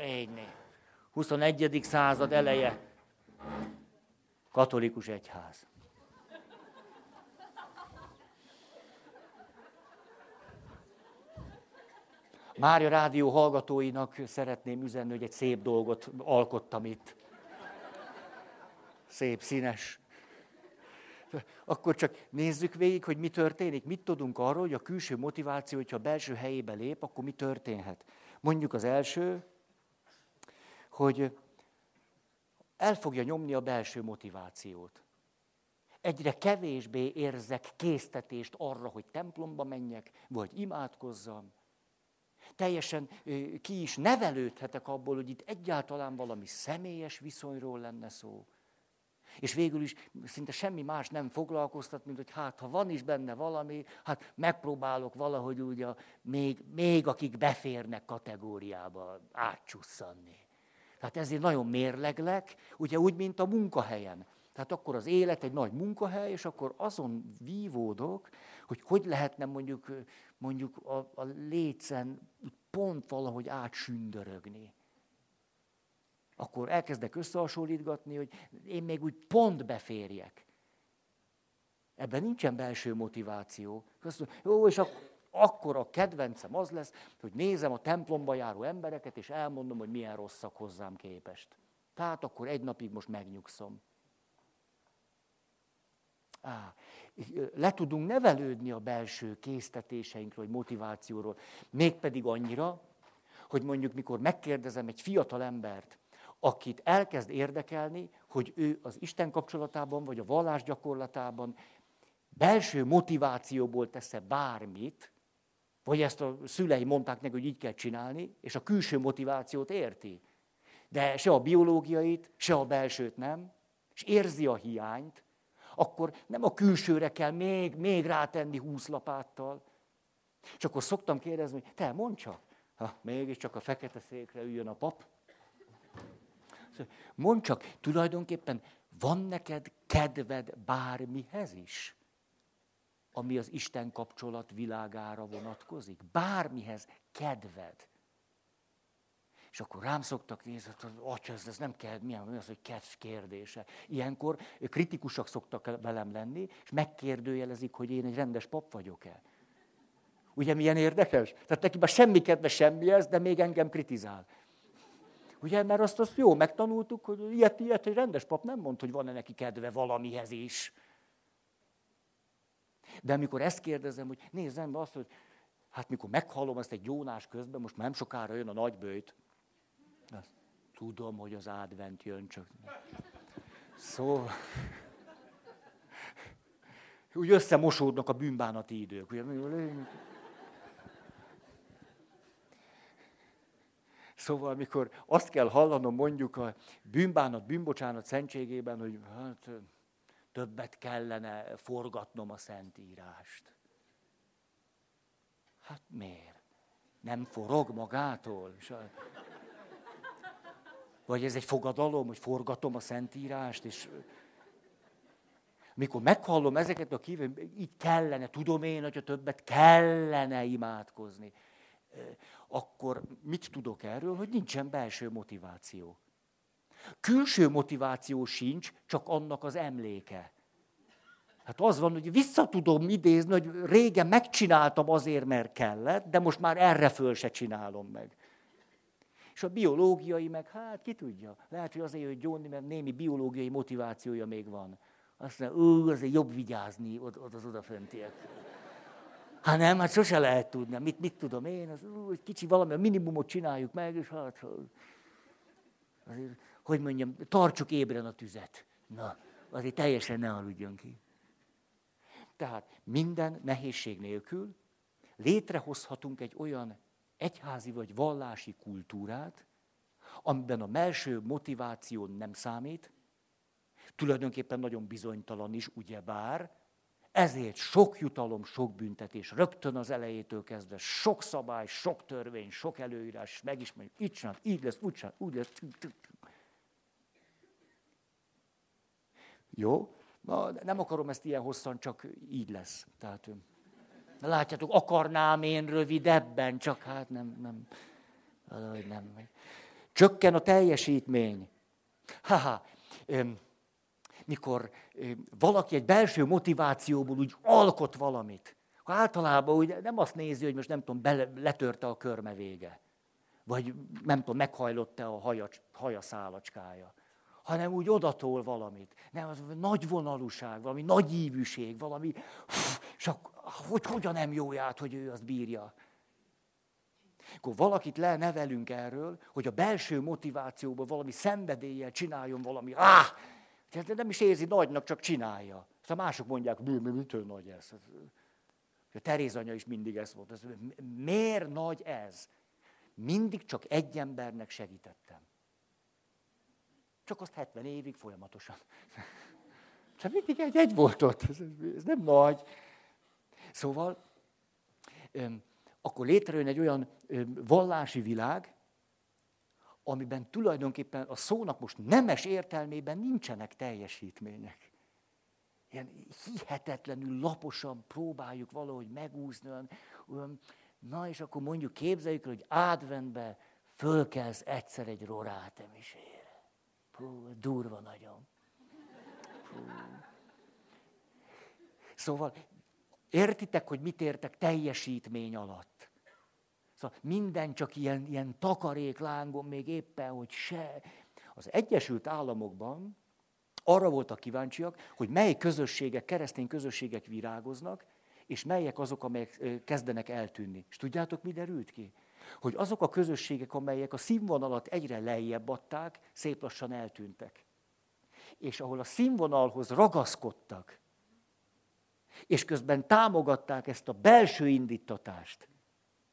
Így 21. század eleje. Katolikus egyház. Mária rádió hallgatóinak szeretném üzenni, hogy egy szép dolgot alkottam itt. Szép, színes. Akkor csak nézzük végig, hogy mi történik. Mit tudunk arról, hogy a külső motiváció, hogyha a belső helyébe lép, akkor mi történhet. Mondjuk az első, hogy el fogja nyomni a belső motivációt. Egyre kevésbé érzek késztetést arra, hogy templomba menjek, vagy imádkozzam. Teljesen ki is nevelődhetek abból, hogy itt egyáltalán valami személyes viszonyról lenne szó. És végül is szinte semmi más nem foglalkoztat, mint hogy hát, ha van is benne valami, hát megpróbálok valahogy úgy a, még, még akik beférnek kategóriába átcsusszanni. Tehát ezért nagyon mérleglek, ugye úgy, mint a munkahelyen. Tehát akkor az élet egy nagy munkahely, és akkor azon vívódok, hogy hogy lehetne mondjuk, mondjuk a, a lécen pont valahogy átsündörögni akkor elkezdek összehasonlítgatni, hogy én még úgy pont beférjek. Ebben nincsen belső motiváció. Azt mondja, jó, és akkor a kedvencem az lesz, hogy nézem a templomba járó embereket, és elmondom, hogy milyen rosszak hozzám képest. Tehát akkor egy napig most megnyugszom. Á, le tudunk nevelődni a belső késztetéseinkről, vagy motivációról. Mégpedig annyira, hogy mondjuk mikor megkérdezem egy fiatal embert, akit elkezd érdekelni, hogy ő az Isten kapcsolatában, vagy a vallás gyakorlatában belső motivációból tesz bármit, vagy ezt a szülei mondták neki, hogy így kell csinálni, és a külső motivációt érti. De se a biológiait, se a belsőt nem, és érzi a hiányt, akkor nem a külsőre kell még, még rátenni húsz lapáttal. És akkor szoktam kérdezni, hogy te mondd csak, ha mégiscsak a fekete székre üljön a pap, Mondd csak, tulajdonképpen van neked kedved bármihez is, ami az Isten kapcsolat világára vonatkozik? Bármihez kedved. És akkor rám szoktak nézni, hogy atya, ez, ez nem kell, milyen az, hogy kedv kérdése. Ilyenkor kritikusak szoktak velem lenni, és megkérdőjelezik, hogy én egy rendes pap vagyok-e. Ugye milyen érdekes? Tehát neki már semmi kedve semmihez, de még engem kritizál. Ugye, mert azt, azt jó megtanultuk, hogy ilyet, ilyet egy rendes pap nem mond, hogy van-e neki kedve valamihez is. De amikor ezt kérdezem, hogy nézzem be azt, hogy hát mikor meghallom ezt egy gyónás közben, most már nem sokára jön a nagybőjt. Azt tudom, hogy az advent jön, csak... Szóval... Úgy összemosódnak a bűnbánati idők. Ugye? Szóval, amikor azt kell hallanom mondjuk a bűnbánat, bűnbocsánat szentségében, hogy hát, többet kellene forgatnom a Szentírást. Hát miért? Nem forog magától? Vagy ez egy fogadalom, hogy forgatom a Szentírást, és mikor meghallom ezeket a kívül, így kellene, tudom én, hogy a többet kellene imádkozni, akkor mit tudok erről, hogy nincsen belső motiváció. Külső motiváció sincs, csak annak az emléke. Hát az van, hogy vissza tudom idézni, hogy régen megcsináltam azért, mert kellett, de most már erre föl se csinálom meg. És a biológiai meg, hát ki tudja, lehet, hogy azért, hogy gyónni, mert némi biológiai motivációja még van. Azt mondja, ú, azért jobb vigyázni ott, ott az odaföntiek. Hát nem, hát sose lehet tudni. Mit, mit tudom én, az, ú, egy kicsi valami, a minimumot csináljuk meg, és hát, azért, hogy mondjam, tartsuk ébren a tüzet. Na, azért teljesen ne aludjon ki. Tehát minden nehézség nélkül létrehozhatunk egy olyan egyházi vagy vallási kultúrát, amiben a melső motiváció nem számít, tulajdonképpen nagyon bizonytalan is, ugyebár, ezért sok jutalom, sok büntetés, rögtön az elejétől kezdve, sok szabály, sok törvény, sok előírás, megismerjük, így csinál, így lesz, úgy csinál, úgy lesz. Jó? Na, nem akarom ezt ilyen hosszan, csak így lesz. Tehát, látjátok, akarnám én rövidebben, csak hát nem, nem, valahogy nem. Csökken a teljesítmény. Haha, mikor valaki egy belső motivációból úgy alkot valamit, akkor általában úgy nem azt nézi, hogy most nem tudom, bele, letörte a körme vége, vagy nem tudom, meghajlott-e a haja, haja szálacskája hanem úgy odatol valamit. Nem, az nagy vonalúság, valami nagy ívűség, valami, és hogy hogyan nem jó ját, hogy ő azt bírja. Akkor valakit lenevelünk erről, hogy a belső motivációból valami szenvedéllyel csináljon valami, áh, tehát nem is érzi nagynak, csak csinálja. Aztán mások mondják, mi, mi, mitől nagy ez? A Teréz anya is mindig ezt volt. Miért nagy ez? Mindig csak egy embernek segítettem. Csak azt 70 évig folyamatosan. Csak [LAUGHS] mindig egy, egy volt ott. Ez, ez nem nagy. Szóval, akkor létrejön egy olyan vallási világ, amiben tulajdonképpen a szónak most nemes értelmében nincsenek teljesítmények. Ilyen hihetetlenül laposan próbáljuk valahogy megúszni. Olyan, na és akkor mondjuk képzeljük, hogy adventbe fölkelsz egyszer egy rorát emisére. Durva nagyon. Hú. Szóval értitek, hogy mit értek teljesítmény alatt? Szóval minden csak ilyen, ilyen takaréklángon még éppen, hogy se. Az Egyesült Államokban arra voltak kíváncsiak, hogy mely közösségek, keresztény közösségek virágoznak, és melyek azok, amelyek kezdenek eltűnni. És tudjátok, mi derült ki? hogy azok a közösségek, amelyek a színvonalat egyre lejjebb adták, szép lassan eltűntek. És ahol a színvonalhoz ragaszkodtak, és közben támogatták ezt a belső indítatást,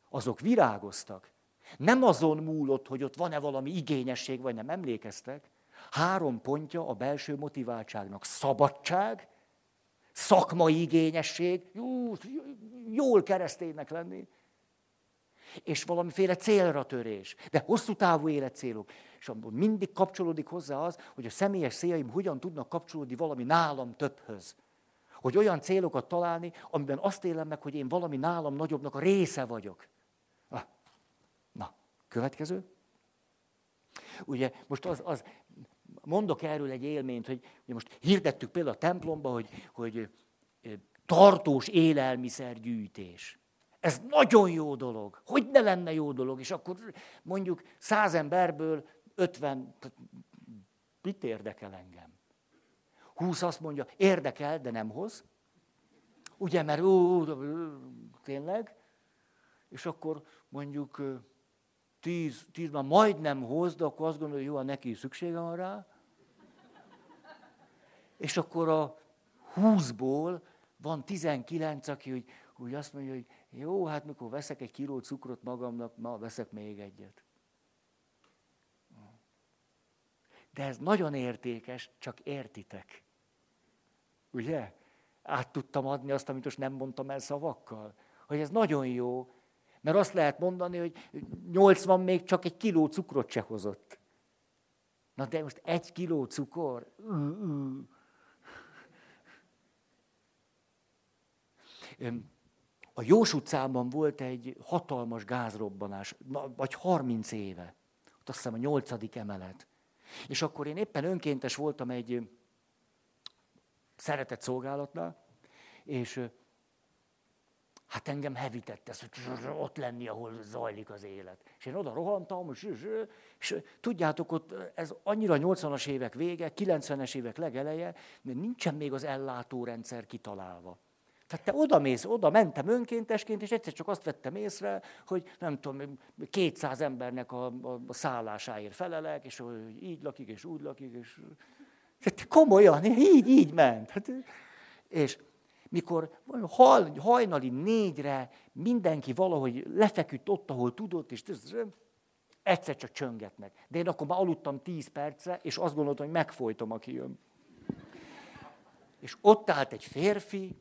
azok virágoztak. Nem azon múlott, hogy ott van-e valami igényesség, vagy nem emlékeztek. Három pontja a belső motiváltságnak. Szabadság, szakmai igényesség, jó, jól kereszténynek lenni, és valamiféle célra törés, de hosszú távú életcélok. És mindig kapcsolódik hozzá az, hogy a személyes céljaim hogyan tudnak kapcsolódni valami nálam többhöz. Hogy olyan célokat találni, amiben azt élem meg, hogy én valami nálam nagyobbnak a része vagyok. Ah. Na, következő. Ugye most az, az, mondok erről egy élményt, hogy ugye most hirdettük például a templomba, hogy, hogy tartós élelmiszergyűjtés. Ez nagyon jó dolog. Hogy ne lenne jó dolog? És akkor mondjuk száz emberből ötven, mit érdekel engem? Húsz azt mondja, érdekel, de nem hoz. Ugye, mert ó, tényleg. És akkor mondjuk tíz, tíz már majdnem hoz, de akkor azt gondolja, jó, neki szüksége van rá. És akkor a húszból van tizenkilenc, aki úgy, úgy azt mondja, hogy jó, hát mikor veszek egy kiló cukrot magamnak, ma veszek még egyet. De ez nagyon értékes, csak értitek. Ugye? Át tudtam adni azt, amit most nem mondtam el szavakkal. Hogy ez nagyon jó, mert azt lehet mondani, hogy 80 még csak egy kiló cukrot se hozott. Na de most egy kiló cukor? A Jós utcában volt egy hatalmas gázrobbanás, vagy 30 éve. Ott azt hiszem a nyolcadik emelet. És akkor én éppen önkéntes voltam egy szeretett szolgálatnál, és hát engem hevített ez, hogy ott lenni, ahol zajlik az élet. És én oda rohantam, és, és, és tudjátok, ott ez annyira 80-as évek vége, 90-es évek legeleje, mert nincsen még az ellátórendszer kitalálva. Tehát te oda mész, oda mentem önkéntesként, és egyszer csak azt vettem észre, hogy nem tudom, 200 embernek a, a, a szállásáért felelek, és hogy így lakik, és úgy lakik, és... Tehát komolyan, így, így ment. Hát, és mikor hajnali négyre mindenki valahogy lefeküdt ott, ahol tudott, és egyszer csak csöngetnek. De én akkor már aludtam tíz perce, és azt gondoltam, hogy megfojtom, aki jön. És ott állt egy férfi,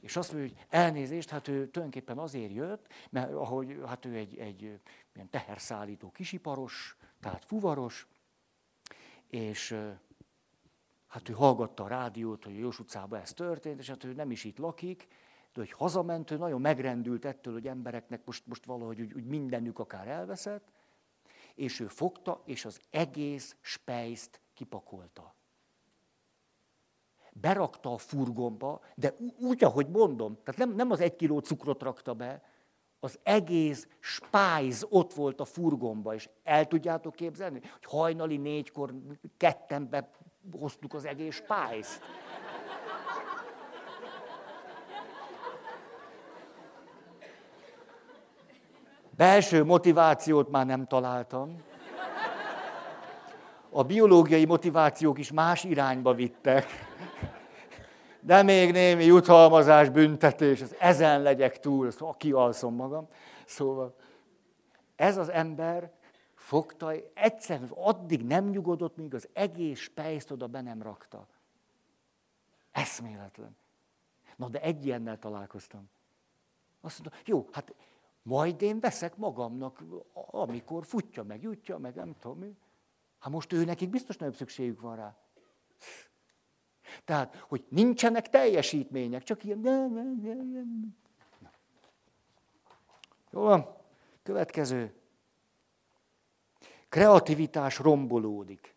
és azt mondja, hogy elnézést, hát ő tulajdonképpen azért jött, mert ahogy, hát ő egy, egy ilyen teherszállító kisiparos, tehát fuvaros, és hát ő hallgatta a rádiót, hogy a Jós utcában ez történt, és hát ő nem is itt lakik, de hogy hazament, ő nagyon megrendült ettől, hogy embereknek most, most valahogy úgy, úgy mindenük akár elveszett, és ő fogta, és az egész spejzt kipakolta. Berakta a furgonba, de úgy, ahogy mondom, tehát nem, nem az egy kiló cukrot rakta be, az egész spájz ott volt a furgonba, és el tudjátok képzelni, hogy hajnali négykor ketten behoztuk az egész spájzt. Belső motivációt már nem találtam. A biológiai motivációk is más irányba vittek de még némi jutalmazás, büntetés, az ezen legyek túl, szóval kialszom magam. Szóval ez az ember fogta, egyszerűen addig nem nyugodott, míg az egész spejzt oda be nem rakta. Eszméletlen. Na, de egy ilyennel találkoztam. Azt mondta, jó, hát majd én veszek magamnak, amikor futja meg, jutja meg, nem tudom mi. Hát most ő nekik biztos nagyobb szükségük van rá. Tehát, hogy nincsenek teljesítmények, csak ilyen... Jó van, következő. Kreativitás rombolódik.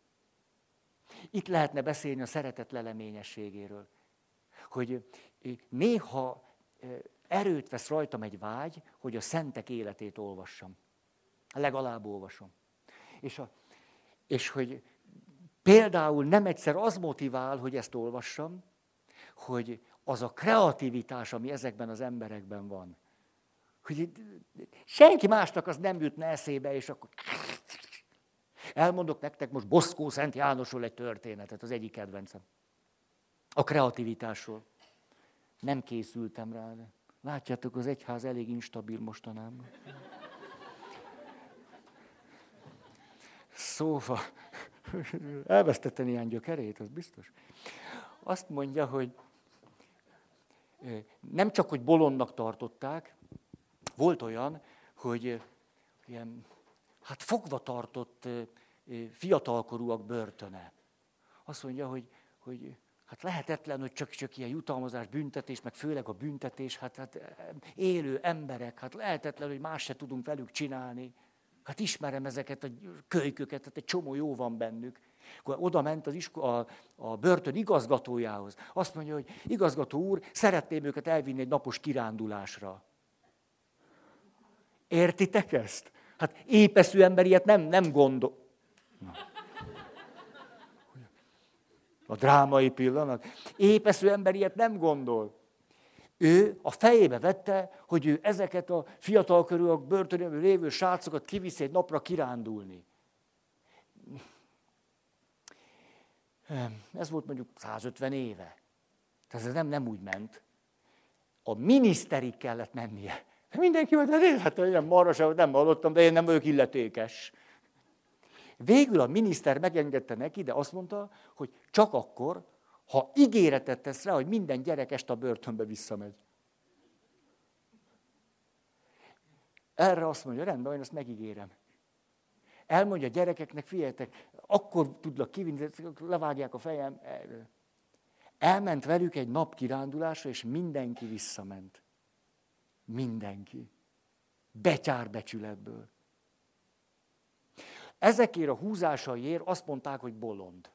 Itt lehetne beszélni a szeretet leleményességéről. Hogy néha erőt vesz rajtam egy vágy, hogy a szentek életét olvassam. Legalább olvasom. És, a, és hogy Például nem egyszer az motivál, hogy ezt olvassam, hogy az a kreativitás, ami ezekben az emberekben van. Hogy senki másnak az nem jutna eszébe, és akkor elmondok nektek most Boszkó Szent Jánosról egy történetet, az egyik kedvencem. A kreativitásról. Nem készültem rá, de látjátok, az egyház elég instabil mostanában. Szóval, [LAUGHS] Elvesztette néhány gyökerét, az biztos. Azt mondja, hogy nem csak, hogy bolondnak tartották, volt olyan, hogy ilyen, hát fogva tartott fiatalkorúak börtöne. Azt mondja, hogy, hogy hát lehetetlen, hogy csak, csak ilyen jutalmazás, büntetés, meg főleg a büntetés, hát, hát élő emberek, hát lehetetlen, hogy más se tudunk velük csinálni. Hát ismerem ezeket a kölyköket, hát egy csomó jó van bennük. Akkor oda ment az iskola, a, a börtön igazgatójához. Azt mondja, hogy igazgató úr, szeretném őket elvinni egy napos kirándulásra. Értitek ezt? Hát épeszű ember ilyet nem, nem gondol. A drámai pillanat. Épeszű ember ilyet nem gondol. Ő a fejébe vette, hogy ő ezeket a fiatal körül a börtönben lévő srácokat kiviszi egy napra kirándulni. Ez volt mondjuk 150 éve. Tehát ez nem, nem úgy ment. A miniszterig kellett mennie. Mindenki mondta, hát ilyen marra nem hallottam, de én nem vagyok illetékes. Végül a miniszter megengedte neki, de azt mondta, hogy csak akkor, ha ígéretet tesz rá, hogy minden gyerek este a börtönbe visszamegy. Erre azt mondja, rendben, én ezt megígérem. elmondja a gyerekeknek, figyeljetek, akkor tudlak kivinni, levágják a fejem. Elment velük egy nap kirándulásra, és mindenki visszament. Mindenki. Betyár becsületből. Ezekért a húzásaiért azt mondták, hogy bolond.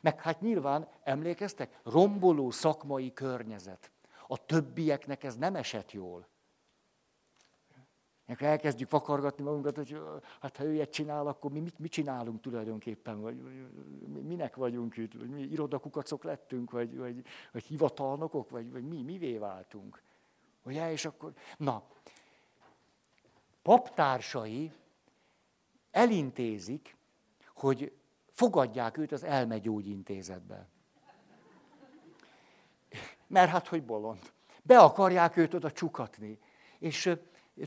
Meg hát nyilván, emlékeztek, romboló szakmai környezet. A többieknek ez nem esett jól. Akkor elkezdjük vakargatni magunkat, hogy hát ha ő ilyet csinál, akkor mi mit, mit csinálunk tulajdonképpen, vagy minek vagyunk itt, vagy mi irodakukacok lettünk, vagy, vagy, vagy hivatalnokok, vagy, vagy mi, mivé váltunk. Ugye, és akkor, na, paptársai elintézik, hogy fogadják őt az elmegyógyintézetbe. Mert hát, hogy bolond. Be akarják őt oda csukatni. És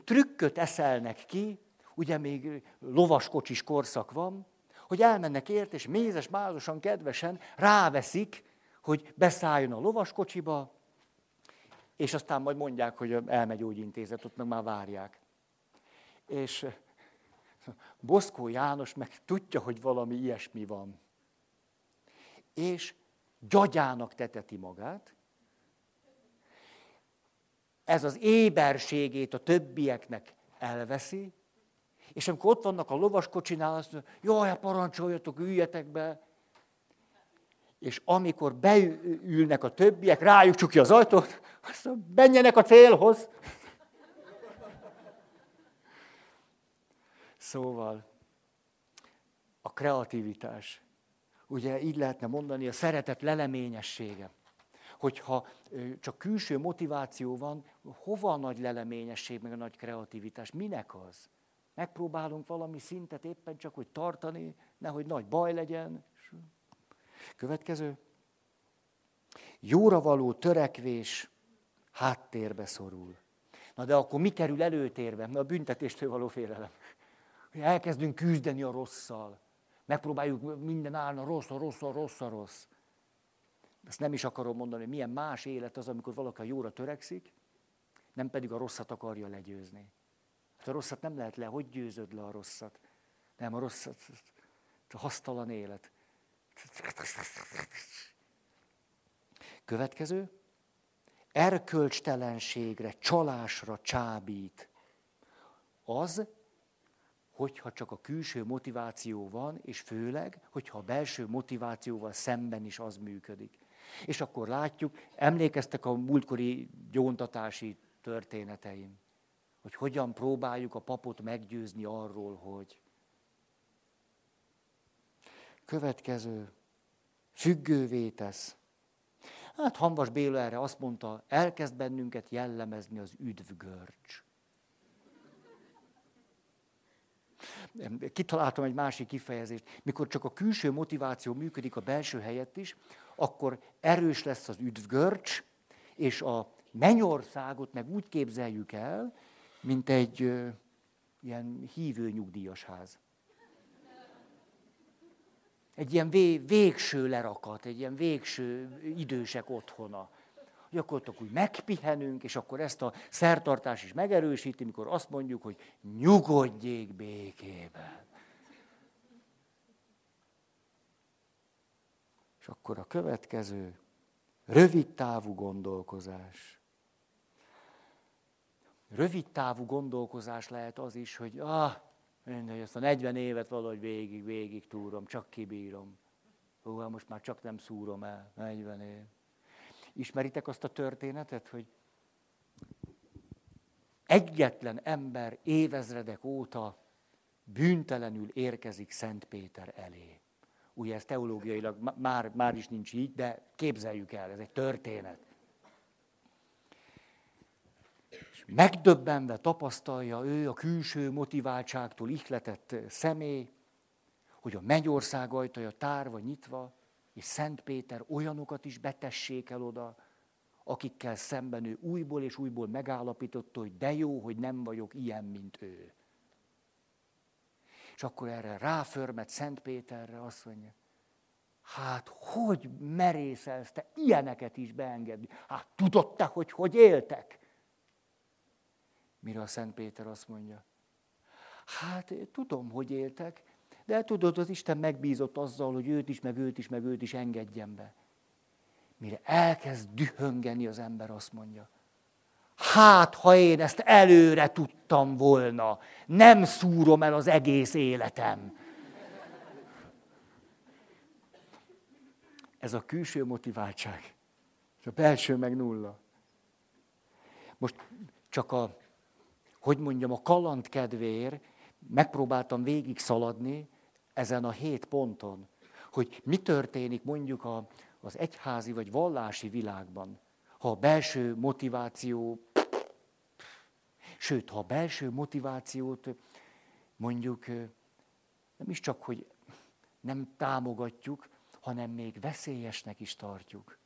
trükköt eszelnek ki, ugye még lovaskocsis korszak van, hogy elmennek ért, és mézes, mázosan, kedvesen ráveszik, hogy beszálljon a lovaskocsiba, és aztán majd mondják, hogy elmegy gyógyintézet, ott meg már várják. És Boszkó János meg tudja, hogy valami ilyesmi van. És gyagyának teteti magát, ez az éberségét a többieknek elveszi, és amikor ott vannak a lovaskocsinál, azt mondja, jaj, hát parancsoljatok, üljetek be. És amikor beülnek a többiek, rájuk csukja az ajtót, azt mondja, menjenek a célhoz. Szóval a kreativitás, ugye így lehetne mondani, a szeretet leleményessége hogyha csak külső motiváció van, hova a nagy leleményesség, meg a nagy kreativitás? Minek az? Megpróbálunk valami szintet éppen csak, hogy tartani, nehogy nagy baj legyen. Következő. Jóra való törekvés háttérbe szorul. Na de akkor mi kerül előtérbe? Na a büntetéstől való félelem. Elkezdünk küzdeni a rosszal. Megpróbáljuk minden állna rossz, a rossz, a rossz, a rossz. Ezt nem is akarom mondani, hogy milyen más élet az, amikor valaki a jóra törekszik, nem pedig a rosszat akarja legyőzni. Hát a rosszat nem lehet le, hogy győzöd le a rosszat? Nem, a rosszat, a hasztalan élet. Következő. Erkölcstelenségre, csalásra csábít. Az, hogyha csak a külső motiváció van, és főleg, hogyha a belső motivációval szemben is az működik. És akkor látjuk, emlékeztek a múltkori gyóntatási történeteim, hogy hogyan próbáljuk a papot meggyőzni arról, hogy következő, függővé tesz. Hát Hambas Béla erre azt mondta, elkezd bennünket jellemezni az üdvgörcs. Kitaláltam egy másik kifejezést. Mikor csak a külső motiváció működik a belső helyett is, akkor erős lesz az üdvgörcs, és a mennyországot meg úgy képzeljük el, mint egy ö, ilyen hívő nyugdíjas ház. Egy ilyen vé, végső lerakat, egy ilyen végső idősek otthona. Gyakorlatilag úgy megpihenünk, és akkor ezt a szertartás is megerősíti, mikor azt mondjuk, hogy nyugodjék békében. És akkor a következő, rövid távú gondolkozás. Rövid távú gondolkozás lehet az is, hogy ah, mindegy, ezt a 40 évet valahogy végig, végig túrom, csak kibírom. Ó, hát most már csak nem szúrom el, 40 év. Ismeritek azt a történetet, hogy egyetlen ember évezredek óta bűntelenül érkezik Szent Péter elé. Ugye ez teológiailag már, már is nincs így, de képzeljük el, ez egy történet. Megdöbbenve tapasztalja ő a külső motiváltságtól ihletett személy, hogy a mennyország ajtaja tárva, nyitva, és Szent Péter olyanokat is betessék el oda, akikkel szemben ő újból és újból megállapította, hogy de jó, hogy nem vagyok ilyen, mint ő. És akkor erre ráförmet Szent Péterre, azt mondja, hát hogy merészelsz te ilyeneket is beengedni? Hát tudod te, hogy hogy éltek? Mire a Szent Péter azt mondja, hát tudom, hogy éltek, De tudod, az Isten megbízott azzal, hogy őt is, meg őt is, meg őt is engedjen be. Mire elkezd dühöngeni az ember, azt mondja, hát ha én ezt előre tudtam volna, nem szúrom el az egész életem. Ez a külső motiváltság. És a belső meg nulla. Most csak a, hogy mondjam, a kaland kedvéért megpróbáltam végig szaladni ezen a hét ponton, hogy mi történik mondjuk a, az egyházi vagy vallási világban, ha a belső motiváció, sőt, ha a belső motivációt mondjuk nem is csak, hogy nem támogatjuk, hanem még veszélyesnek is tartjuk.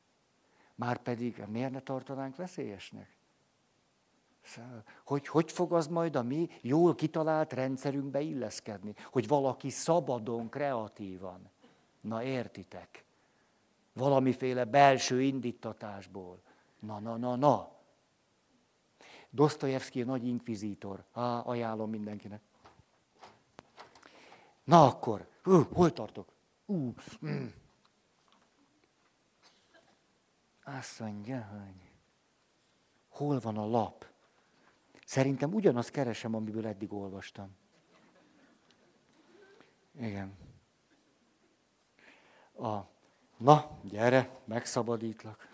Márpedig miért ne tartanánk veszélyesnek? Hogy, hogy fog az majd a mi jól kitalált rendszerünkbe illeszkedni? Hogy valaki szabadon, kreatívan. Na értitek? Valamiféle belső indítatásból. Na, na, na, na. Dostoyevsky nagy inkvizítor. Á, ajánlom mindenkinek. Na akkor, hú, hol tartok? Ú, mm. Azt mondja, hogy hol van a lap? Szerintem ugyanazt keresem, amiből eddig olvastam. Igen. A, na, gyere, megszabadítlak.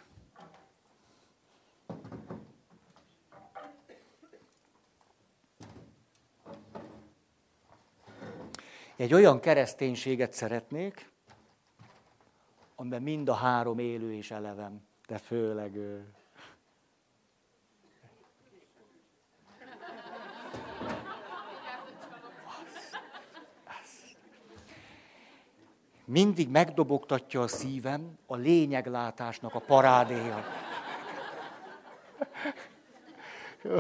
Egy olyan kereszténységet szeretnék, amiben mind a három élő és elevem, de főleg ő. Mindig megdobogtatja a szívem a lényeglátásnak a parádéja. Jó,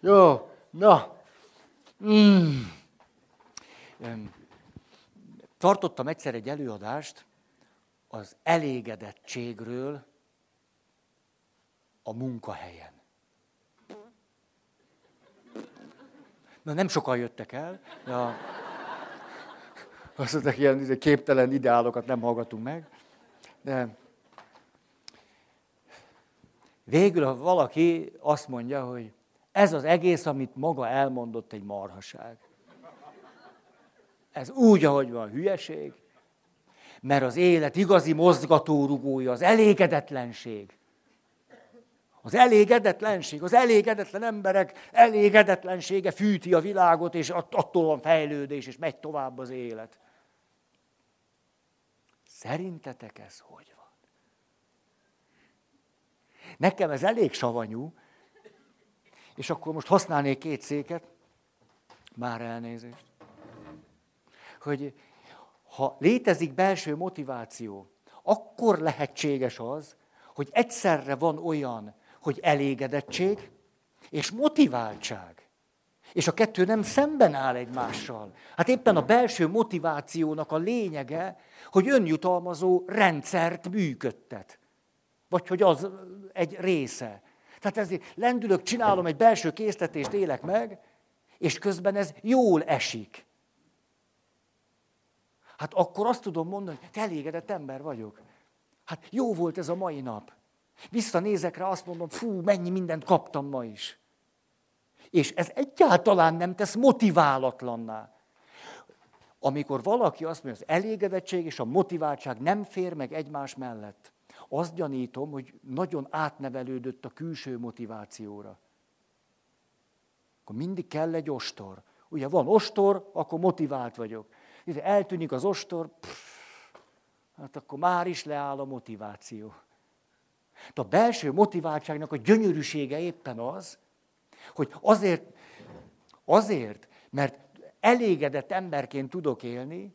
jó na. Mm. Tartottam egyszer egy előadást az elégedettségről a munkahelyen. Na nem sokan jöttek el, de a azt mondták, ilyen képtelen ideálokat nem hallgatunk meg. De végül, ha valaki azt mondja, hogy ez az egész, amit maga elmondott, egy marhaság. Ez úgy, ahogy van, hülyeség, mert az élet igazi mozgatórugója az elégedetlenség. Az elégedetlenség, az elégedetlen emberek elégedetlensége fűti a világot, és attól van fejlődés, és megy tovább az élet. Szerintetek ez hogy van? Nekem ez elég savanyú, és akkor most használnék két széket, már elnézést, hogy ha létezik belső motiváció, akkor lehetséges az, hogy egyszerre van olyan, hogy elégedettség és motiváltság. És a kettő nem szemben áll egymással. Hát éppen a belső motivációnak a lényege, hogy önjutalmazó rendszert működtet. Vagy hogy az egy része. Tehát ezért lendülök, csinálom egy belső késztetést, élek meg, és közben ez jól esik. Hát akkor azt tudom mondani, hogy te elégedett ember vagyok. Hát jó volt ez a mai nap. Visszanézek rá, azt mondom, fú, mennyi mindent kaptam ma is. És ez egyáltalán nem tesz motiválatlanná. Amikor valaki azt mondja, az elégedettség és a motiváltság nem fér meg egymás mellett, azt gyanítom, hogy nagyon átnevelődött a külső motivációra. Akkor mindig kell egy ostor. Ugye van ostor, akkor motivált vagyok. Eltűnik az ostor, pff, hát akkor már is leáll a motiváció. De a belső motiváltságnak a gyönyörűsége éppen az, hogy azért, azért, mert elégedett emberként tudok élni,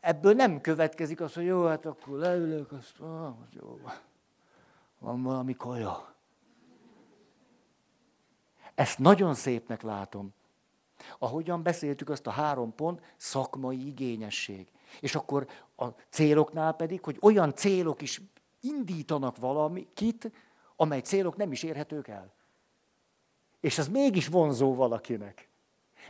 ebből nem következik az, hogy jó, hát akkor leülök, azt ah, jó, van valami kaja. Ezt nagyon szépnek látom. Ahogyan beszéltük azt a három pont, szakmai igényesség. És akkor a céloknál pedig, hogy olyan célok is indítanak valamit, amely célok nem is érhetők el. És az mégis vonzó valakinek.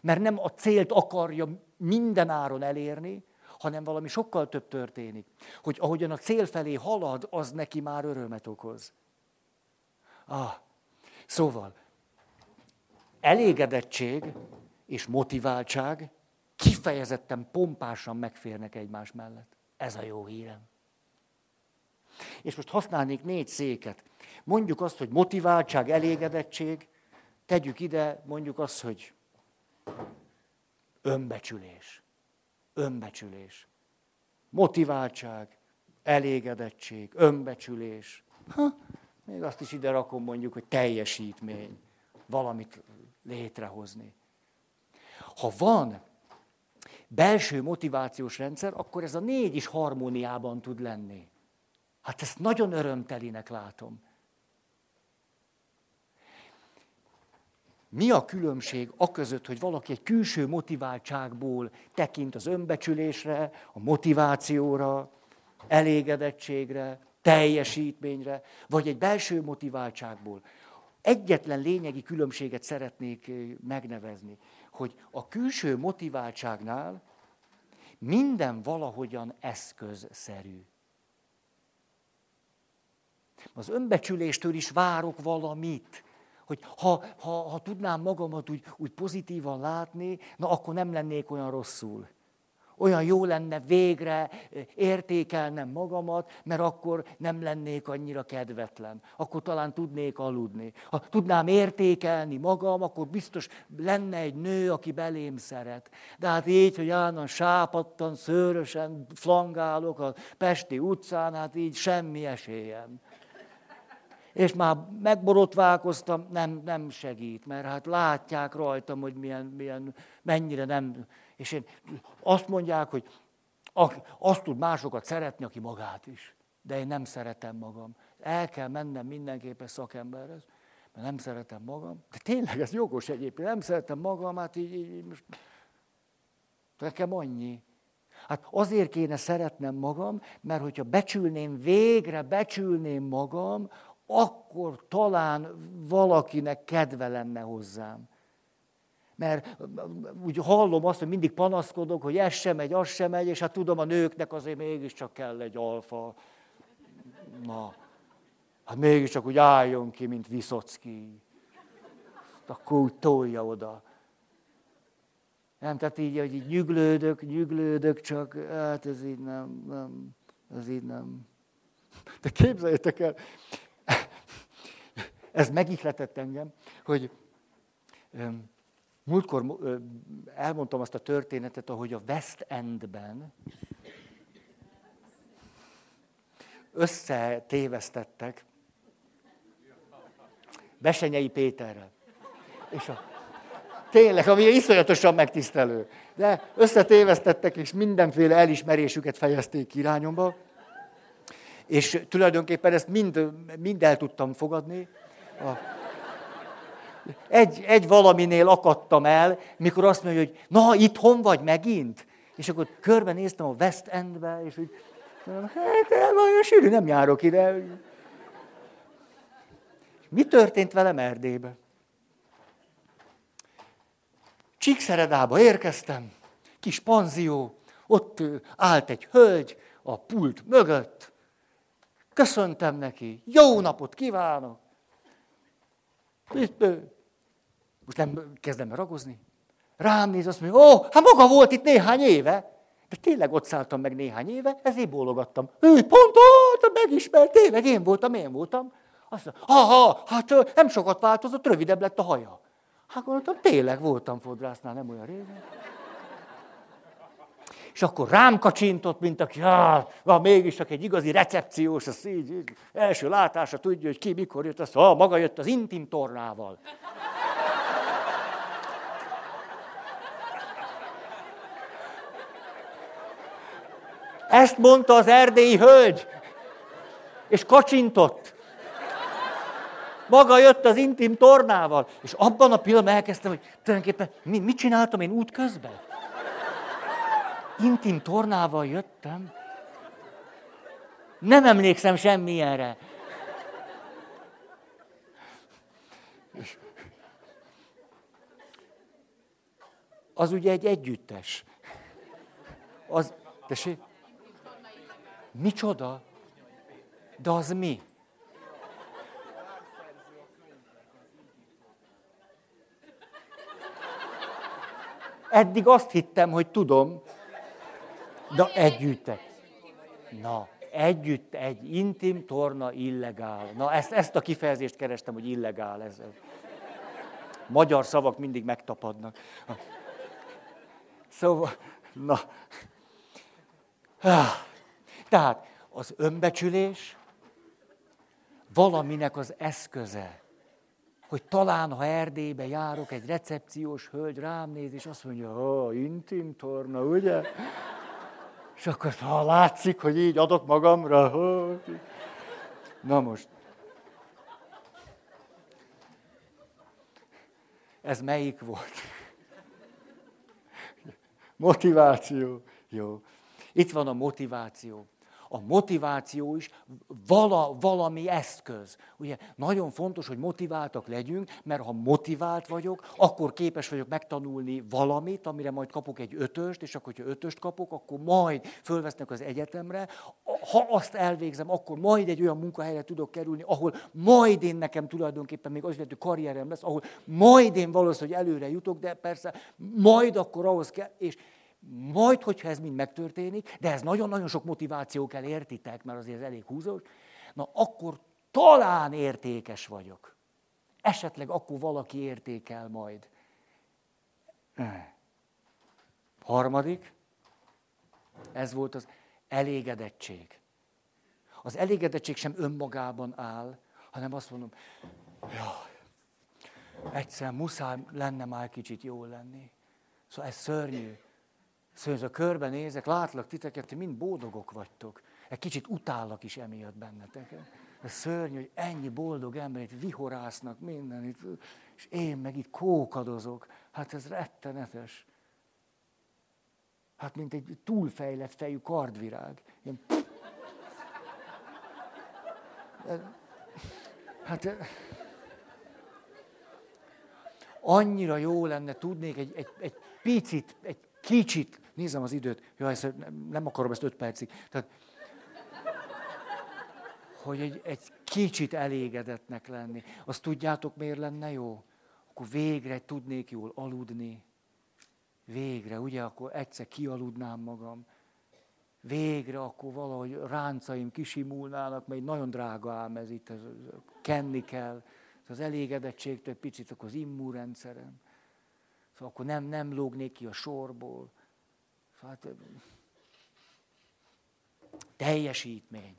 Mert nem a célt akarja mindenáron elérni, hanem valami sokkal több történik. Hogy ahogyan a cél felé halad, az neki már örömet okoz. Ah, szóval, elégedettség és motiváltság kifejezetten pompásan megférnek egymás mellett. Ez a jó hírem. És most használnék négy széket. Mondjuk azt, hogy motiváltság, elégedettség, tegyük ide, mondjuk azt, hogy önbecsülés. Önbecsülés. Motiváltság, elégedettség, önbecsülés. Ha, még azt is ide rakom mondjuk, hogy teljesítmény. Valamit létrehozni. Ha van belső motivációs rendszer, akkor ez a négy is harmóniában tud lenni. Hát ezt nagyon örömtelinek látom. Mi a különbség a között, hogy valaki egy külső motiváltságból tekint az önbecsülésre, a motivációra, elégedettségre, teljesítményre, vagy egy belső motiváltságból. Egyetlen lényegi különbséget szeretnék eh, megnevezni, hogy a külső motiváltságnál minden valahogyan eszközszerű. Az önbecsüléstől is várok valamit hogy ha, ha, ha tudnám magamat úgy, úgy pozitívan látni, na akkor nem lennék olyan rosszul. Olyan jó lenne végre értékelnem magamat, mert akkor nem lennék annyira kedvetlen. Akkor talán tudnék aludni. Ha tudnám értékelni magam, akkor biztos lenne egy nő, aki belém szeret. De hát így, hogy állandóan sápadtan, szőrösen flangálok a Pesti utcán, hát így semmi esélyem és már megborotválkoztam, nem, nem segít, mert hát látják rajtam, hogy milyen, milyen, mennyire nem. És én azt mondják, hogy azt tud másokat szeretni, aki magát is. De én nem szeretem magam. El kell mennem mindenképpen szakemberhez, mert nem szeretem magam. De tényleg ez jogos egyébként, nem szeretem magam, hát így, így most nekem annyi. Hát azért kéne szeretnem magam, mert hogyha becsülném, végre becsülném magam, akkor talán valakinek kedve lenne hozzám. Mert úgy hallom azt, hogy mindig panaszkodok, hogy ez sem megy, az sem megy, és hát tudom, a nőknek azért mégiscsak kell egy alfa. Na, hát mégiscsak úgy álljon ki, mint Viszocki. Akkor úgy tolja oda. Nem, tehát így, hogy így nyüglődök, nyüglődök, csak hát ez így nem, nem, ez így nem. De képzeljétek el, ez megihletett engem, hogy múltkor elmondtam azt a történetet, ahogy a West Endben összetévesztettek Besenyei Péterrel. És a, tényleg, ami iszonyatosan megtisztelő. De összetévesztettek, és mindenféle elismerésüket fejezték irányomba. És tulajdonképpen ezt mind, mind el tudtam fogadni. Egy, egy valaminél akadtam el, mikor azt mondja, hogy na, itthon vagy megint? És akkor körbenéztem a West Endbe, és úgy, hát olyan sűrű, nem járok ide. Mi történt velem Erdélybe? Csíkszeredába érkeztem, kis panzió, ott állt egy hölgy a pult mögött, köszöntem neki, jó napot kívánok, most nem kezdem ragozni. Rám néz, azt mondja, ó, oh, hát maga volt itt néhány éve. De tényleg ott szálltam meg néhány éve, ezért bólogattam. Ő pont ott, megismert, tényleg én voltam, én voltam. Azt mondja, ha, hát nem sokat változott, rövidebb lett a haja. Hát gondoltam, tényleg voltam fodrásznál, nem olyan régen. És akkor rám kacsintott, mint aki, ah, mégis csak egy igazi recepciós, az így, így első látásra tudja, hogy ki mikor jött, azt ah, maga jött az intim tornával. Ezt mondta az erdélyi hölgy, és kacsintott. Maga jött az intim tornával, és abban a pillanatban elkezdtem, hogy tulajdonképpen mit csináltam én út közben? Intim tornával jöttem. Nem emlékszem semmilyenre. az ugye egy együttes. Az, tessék? Micsoda? De az mi? Eddig azt hittem, hogy tudom, de együttek. Na, együtt egy intim torna illegál. Na, ezt, ezt a kifejezést kerestem, hogy illegál. Ez, ez. Magyar szavak mindig megtapadnak. Szóval, na. Tehát az önbecsülés valaminek az eszköze. Hogy talán, ha Erdélybe járok, egy recepciós hölgy rám néz, és azt mondja, ha, intim torna, ugye? És akkor, ha látszik, hogy így adok magamra, hogy... Na most. Ez melyik volt? Motiváció. Jó. Itt van a motiváció a motiváció is vala, valami eszköz. Ugye nagyon fontos, hogy motiváltak legyünk, mert ha motivált vagyok, akkor képes vagyok megtanulni valamit, amire majd kapok egy ötöst, és akkor, hogyha ötöst kapok, akkor majd fölvesznek az egyetemre. Ha azt elvégzem, akkor majd egy olyan munkahelyre tudok kerülni, ahol majd én nekem tulajdonképpen még az hogy karrierem lesz, ahol majd én valószínűleg előre jutok, de persze majd akkor ahhoz kell, és majd, hogyha ez mind megtörténik, de ez nagyon-nagyon sok motiváció kell, értitek, mert azért ez elég húzós, na akkor talán értékes vagyok. Esetleg akkor valaki értékel majd. Harmadik, ez volt az elégedettség. Az elégedettség sem önmagában áll, hanem azt mondom, jaj, egyszer muszáj lenne már kicsit jól lenni. Szóval ez szörnyű. Szóval, a körben nézek, látlak titeket, ti mind boldogok vagytok. Egy kicsit utállak is emiatt bennetek. Ez szörnyű, hogy ennyi boldog ember itt vihorásznak minden, itt, és én meg itt kókadozok. Hát ez rettenetes. Hát mint egy túlfejlett fejű kardvirág. Ilyen... [LAUGHS] Hát annyira jó lenne, tudnék egy, egy, egy picit, egy kicsit Nézem az időt. Jó, ezt nem akarom ezt öt percig. Tehát, hogy egy, egy kicsit elégedetnek lenni. Azt tudjátok, miért lenne jó? Akkor végre tudnék jól aludni. Végre, ugye, akkor egyszer kialudnám magam. Végre akkor valahogy ráncaim kisimulnának, mert nagyon drága ám ez itt, ez, kenni kell. Az elégedettségtől picit akkor az immunrendszerem. Szóval akkor nem, nem lógnék ki a sorból. Hát, teljesítmény.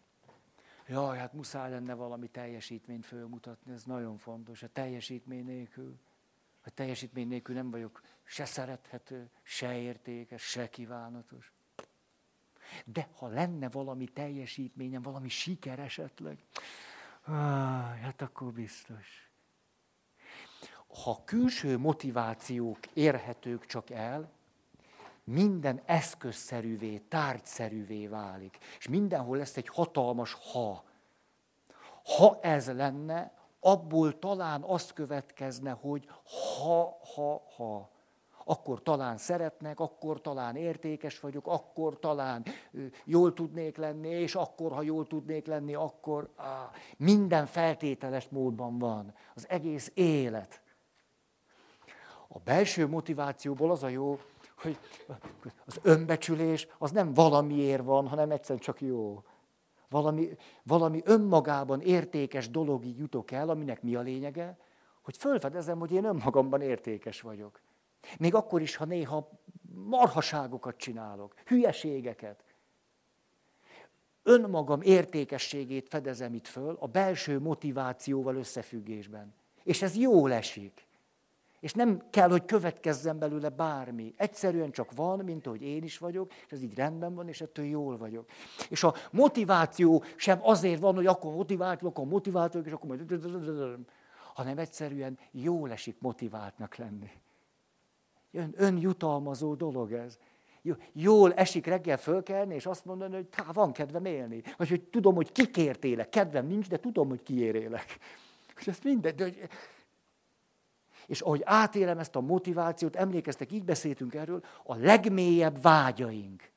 Jaj, hát muszáj lenne valami teljesítményt fölmutatni, ez nagyon fontos. A teljesítmény nélkül, a teljesítmény nélkül nem vagyok se szerethető, se értékes, se kívánatos. De ha lenne valami teljesítményem, valami siker esetleg, hát akkor biztos. Ha külső motivációk érhetők csak el, minden eszközszerűvé, tárgyszerűvé válik. És mindenhol lesz egy hatalmas ha. Ha ez lenne, abból talán azt következne, hogy ha, ha, ha. Akkor talán szeretnek, akkor talán értékes vagyok, akkor talán jól tudnék lenni, és akkor, ha jól tudnék lenni, akkor á, minden feltételes módban van. Az egész élet. A belső motivációból az a jó, hogy az önbecsülés az nem valamiért van, hanem egyszerűen csak jó. Valami, valami önmagában értékes dologig jutok el, aminek mi a lényege? Hogy fölfedezem, hogy én önmagamban értékes vagyok. Még akkor is, ha néha marhaságokat csinálok, hülyeségeket. Önmagam értékességét fedezem itt föl a belső motivációval összefüggésben. És ez jól esik. És nem kell, hogy következzen belőle bármi. Egyszerűen csak van, mint ahogy én is vagyok, és ez így rendben van, és ettől jól vagyok. És a motiváció sem azért van, hogy akkor motivált akkor motivált vagyok, és akkor majd... Hanem egyszerűen jól esik motiváltnak lenni. Ön, önjutalmazó dolog ez. Jól esik reggel fölkelni, és azt mondani, hogy tá, van kedvem élni. Vagy hogy tudom, hogy kikért élek. Kedvem nincs, de tudom, hogy kiért. És ezt minden, de, és ahogy átélem ezt a motivációt, emlékeztek, így beszéltünk erről, a legmélyebb vágyaink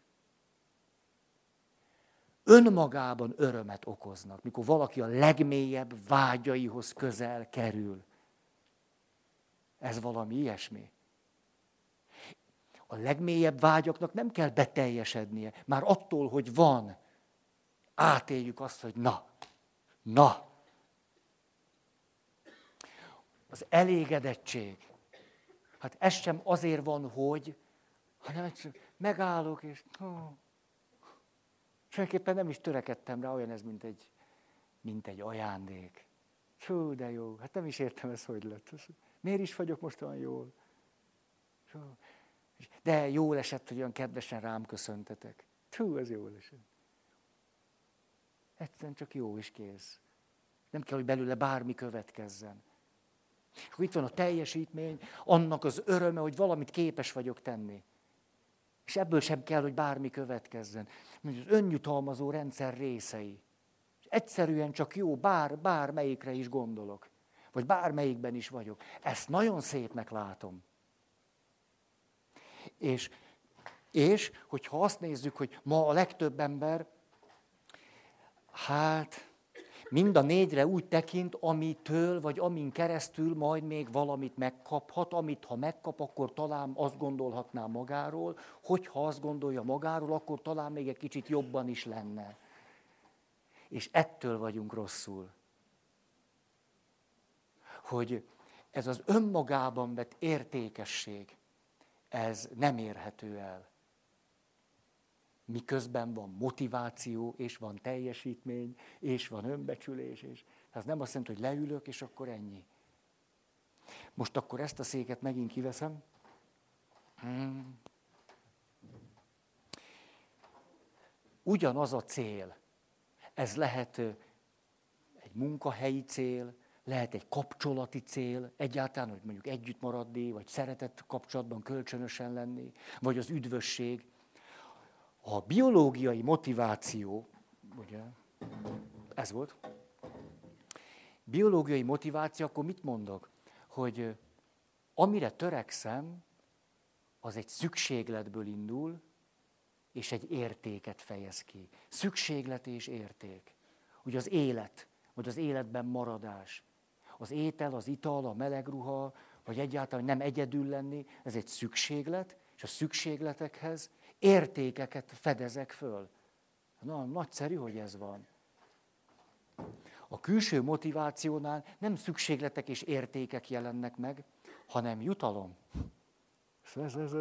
önmagában örömet okoznak, mikor valaki a legmélyebb vágyaihoz közel kerül. Ez valami ilyesmi. A legmélyebb vágyaknak nem kell beteljesednie. Már attól, hogy van, átéljük azt, hogy na, na. Az elégedettség. Hát ez sem azért van, hogy, hanem egyszerűen megállok, és oh, Tulajdonképpen nem is törekedtem rá, olyan ez, mint egy, mint egy ajándék. Hú, de jó, hát nem is értem ez, hogy lett. Miért is vagyok most olyan jól? De jó esett, hogy olyan kedvesen rám köszöntetek. Hú, ez jó esett. Egyszerűen csak jó is kész. Nem kell, hogy belőle bármi következzen. És itt van a teljesítmény, annak az öröme, hogy valamit képes vagyok tenni. És ebből sem kell, hogy bármi következzen. Az önjutalmazó rendszer részei. És egyszerűen csak jó, bár, bármelyikre is gondolok. Vagy bármelyikben is vagyok. Ezt nagyon szépnek látom. És, és hogyha azt nézzük, hogy ma a legtöbb ember, hát mind a négyre úgy tekint, amitől, vagy amin keresztül majd még valamit megkaphat, amit ha megkap, akkor talán azt gondolhatná magáról, hogyha azt gondolja magáról, akkor talán még egy kicsit jobban is lenne. És ettől vagyunk rosszul. Hogy ez az önmagában vett értékesség, ez nem érhető el miközben van motiváció, és van teljesítmény, és van önbecsülés, és ez nem azt jelenti, hogy leülök, és akkor ennyi. Most akkor ezt a széket megint kiveszem. Hmm. Ugyanaz a cél. Ez lehet egy munkahelyi cél, lehet egy kapcsolati cél, egyáltalán, hogy mondjuk együtt maradni, vagy szeretett kapcsolatban kölcsönösen lenni, vagy az üdvösség. A biológiai motiváció, ugye, ez volt, biológiai motiváció, akkor mit mondok? Hogy amire törekszem, az egy szükségletből indul, és egy értéket fejez ki. Szükséglet és érték. Ugye az élet, vagy az életben maradás. Az étel, az ital, a meleg ruha, vagy egyáltalán nem egyedül lenni, ez egy szükséglet, és a szükségletekhez értékeket fedezek föl. Na, nagyszerű, hogy ez van. A külső motivációnál nem szükségletek és értékek jelennek meg, hanem jutalom. Ez, ez, ez,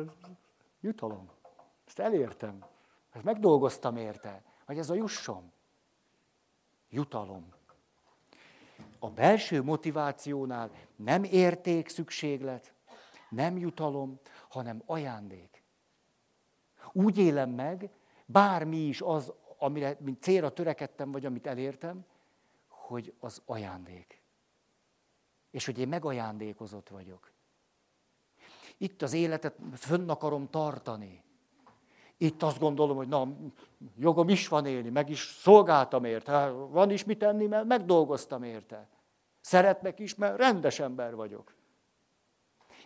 jutalom. Ezt elértem. Ezt megdolgoztam érte. Vagy ez a jussom. Jutalom. A belső motivációnál nem érték szükséglet, nem jutalom, hanem ajándék. Úgy élem meg, bármi is az, amire mint célra törekedtem, vagy amit elértem, hogy az ajándék. És hogy én megajándékozott vagyok. Itt az életet fönn akarom tartani. Itt azt gondolom, hogy na, jogom is van élni, meg is szolgáltam érte, van is mit tenni, mert megdolgoztam érte. Szeretnek is, mert rendes ember vagyok.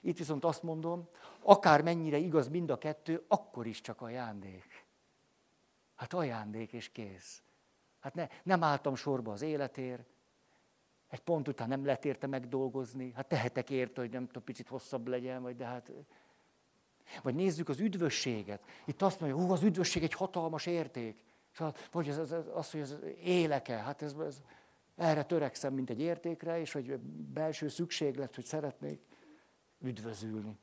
Itt viszont azt mondom, akár mennyire igaz mind a kettő, akkor is csak ajándék. Hát ajándék és kész. Hát ne, nem álltam sorba az életért, egy pont után nem lehet érte megdolgozni, hát tehetek érte, hogy nem tudom, picit hosszabb legyen, vagy de hát... Vagy nézzük az üdvösséget. Itt azt mondja, hú, az üdvösség egy hatalmas érték. Vagy az, az, az, hogy az éleke, hát ez, ez, erre törekszem, mint egy értékre, és hogy belső szükséglet, hogy szeretnék üdvözülni.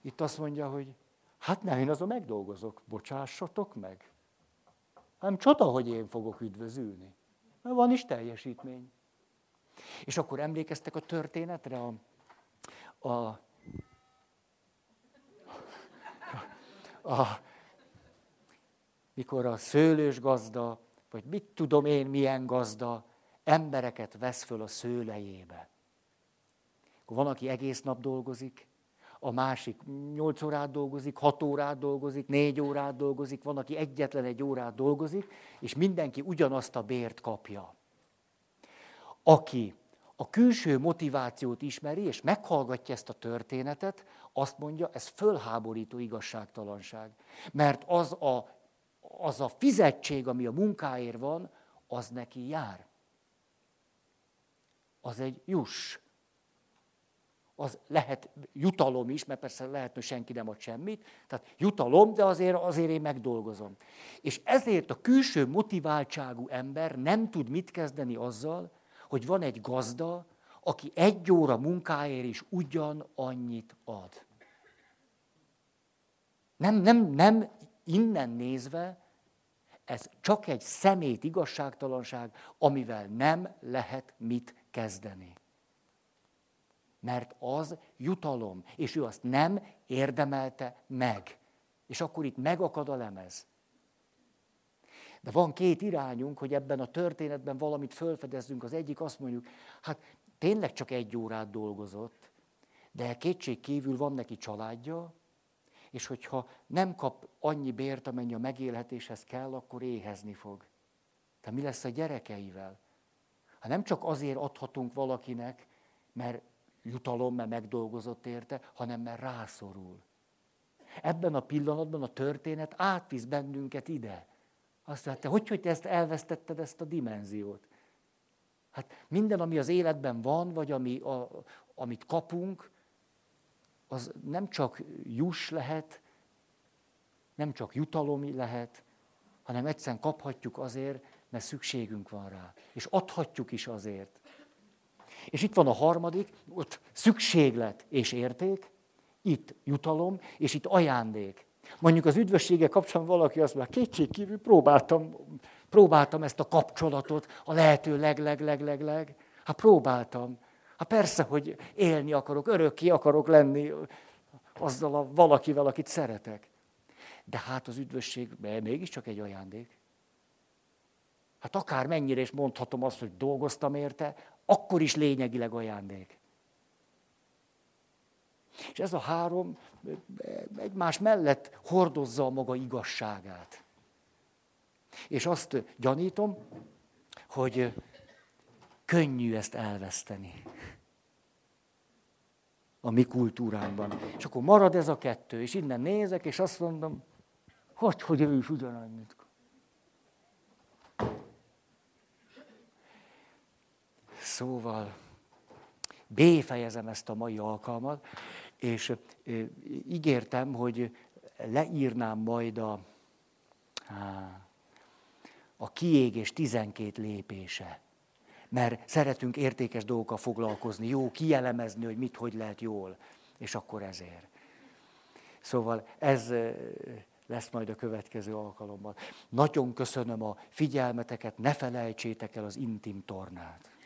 Itt azt mondja, hogy hát nem, én azon megdolgozok, bocsássatok meg. Nem csoda, hogy én fogok üdvözülni. Mert van is teljesítmény. És akkor emlékeztek a történetre, a, a, a, mikor a szőlős gazda, vagy mit tudom én, milyen gazda, embereket vesz föl a szőlejébe. Akkor van, aki egész nap dolgozik, a másik 8 órát dolgozik, 6 órát dolgozik, 4 órát dolgozik, van, aki egyetlen egy órát dolgozik, és mindenki ugyanazt a bért kapja. Aki a külső motivációt ismeri, és meghallgatja ezt a történetet, azt mondja, ez fölháborító igazságtalanság. Mert az a, az a fizetség, ami a munkáért van, az neki jár. Az egy juss. Az lehet jutalom is, mert persze lehet, hogy senki nem ad semmit. Tehát jutalom, de azért, azért én megdolgozom. És ezért a külső motiváltságú ember nem tud mit kezdeni azzal, hogy van egy gazda, aki egy óra munkáért is ugyan annyit ad. Nem, nem, nem innen nézve, ez csak egy szemét igazságtalanság, amivel nem lehet mit kezdeni. Mert az jutalom, és ő azt nem érdemelte meg. És akkor itt megakad a lemez. De van két irányunk, hogy ebben a történetben valamit felfedezzünk. Az egyik azt mondjuk, hát tényleg csak egy órát dolgozott, de kétség kívül van neki családja, és hogyha nem kap annyi bért, amennyi a megélhetéshez kell, akkor éhezni fog. De mi lesz a gyerekeivel? Hát nem csak azért adhatunk valakinek, mert jutalom, mert megdolgozott érte, hanem mert rászorul. Ebben a pillanatban a történet átvisz bennünket ide. Azt mondta, hogy, hogy te ezt elvesztetted, ezt a dimenziót? Hát minden, ami az életben van, vagy ami, a, amit kapunk, az nem csak juss lehet, nem csak jutalom lehet, hanem egyszerűen kaphatjuk azért, mert szükségünk van rá. És adhatjuk is azért. És itt van a harmadik, ott szükséglet és érték, itt jutalom, és itt ajándék. Mondjuk az üdvössége kapcsolatban valaki azt mondja, kétségkívül próbáltam, próbáltam ezt a kapcsolatot, a lehető leg, leg, leg, leg, leg. Hát próbáltam. Hát persze, hogy élni akarok, örökké akarok lenni azzal a valakivel, akit szeretek. De hát az üdvösség mégiscsak egy ajándék. Hát akár mennyire is mondhatom azt, hogy dolgoztam érte, akkor is lényegileg ajándék. És ez a három egymás mellett hordozza a maga igazságát. És azt gyanítom, hogy könnyű ezt elveszteni a mi kultúránkban. És akkor marad ez a kettő, és innen nézek, és azt mondom, hogy, hogy ő is ugyanannyit. Szóval béfejezem ezt a mai alkalmat, és ígértem, hogy leírnám majd a, a kiégés 12 lépése. Mert szeretünk értékes dolgokkal foglalkozni, jó kielemezni, hogy mit, hogy lehet jól. És akkor ezért. Szóval ez lesz majd a következő alkalommal. Nagyon köszönöm a figyelmeteket, ne felejtsétek el az intim tornát.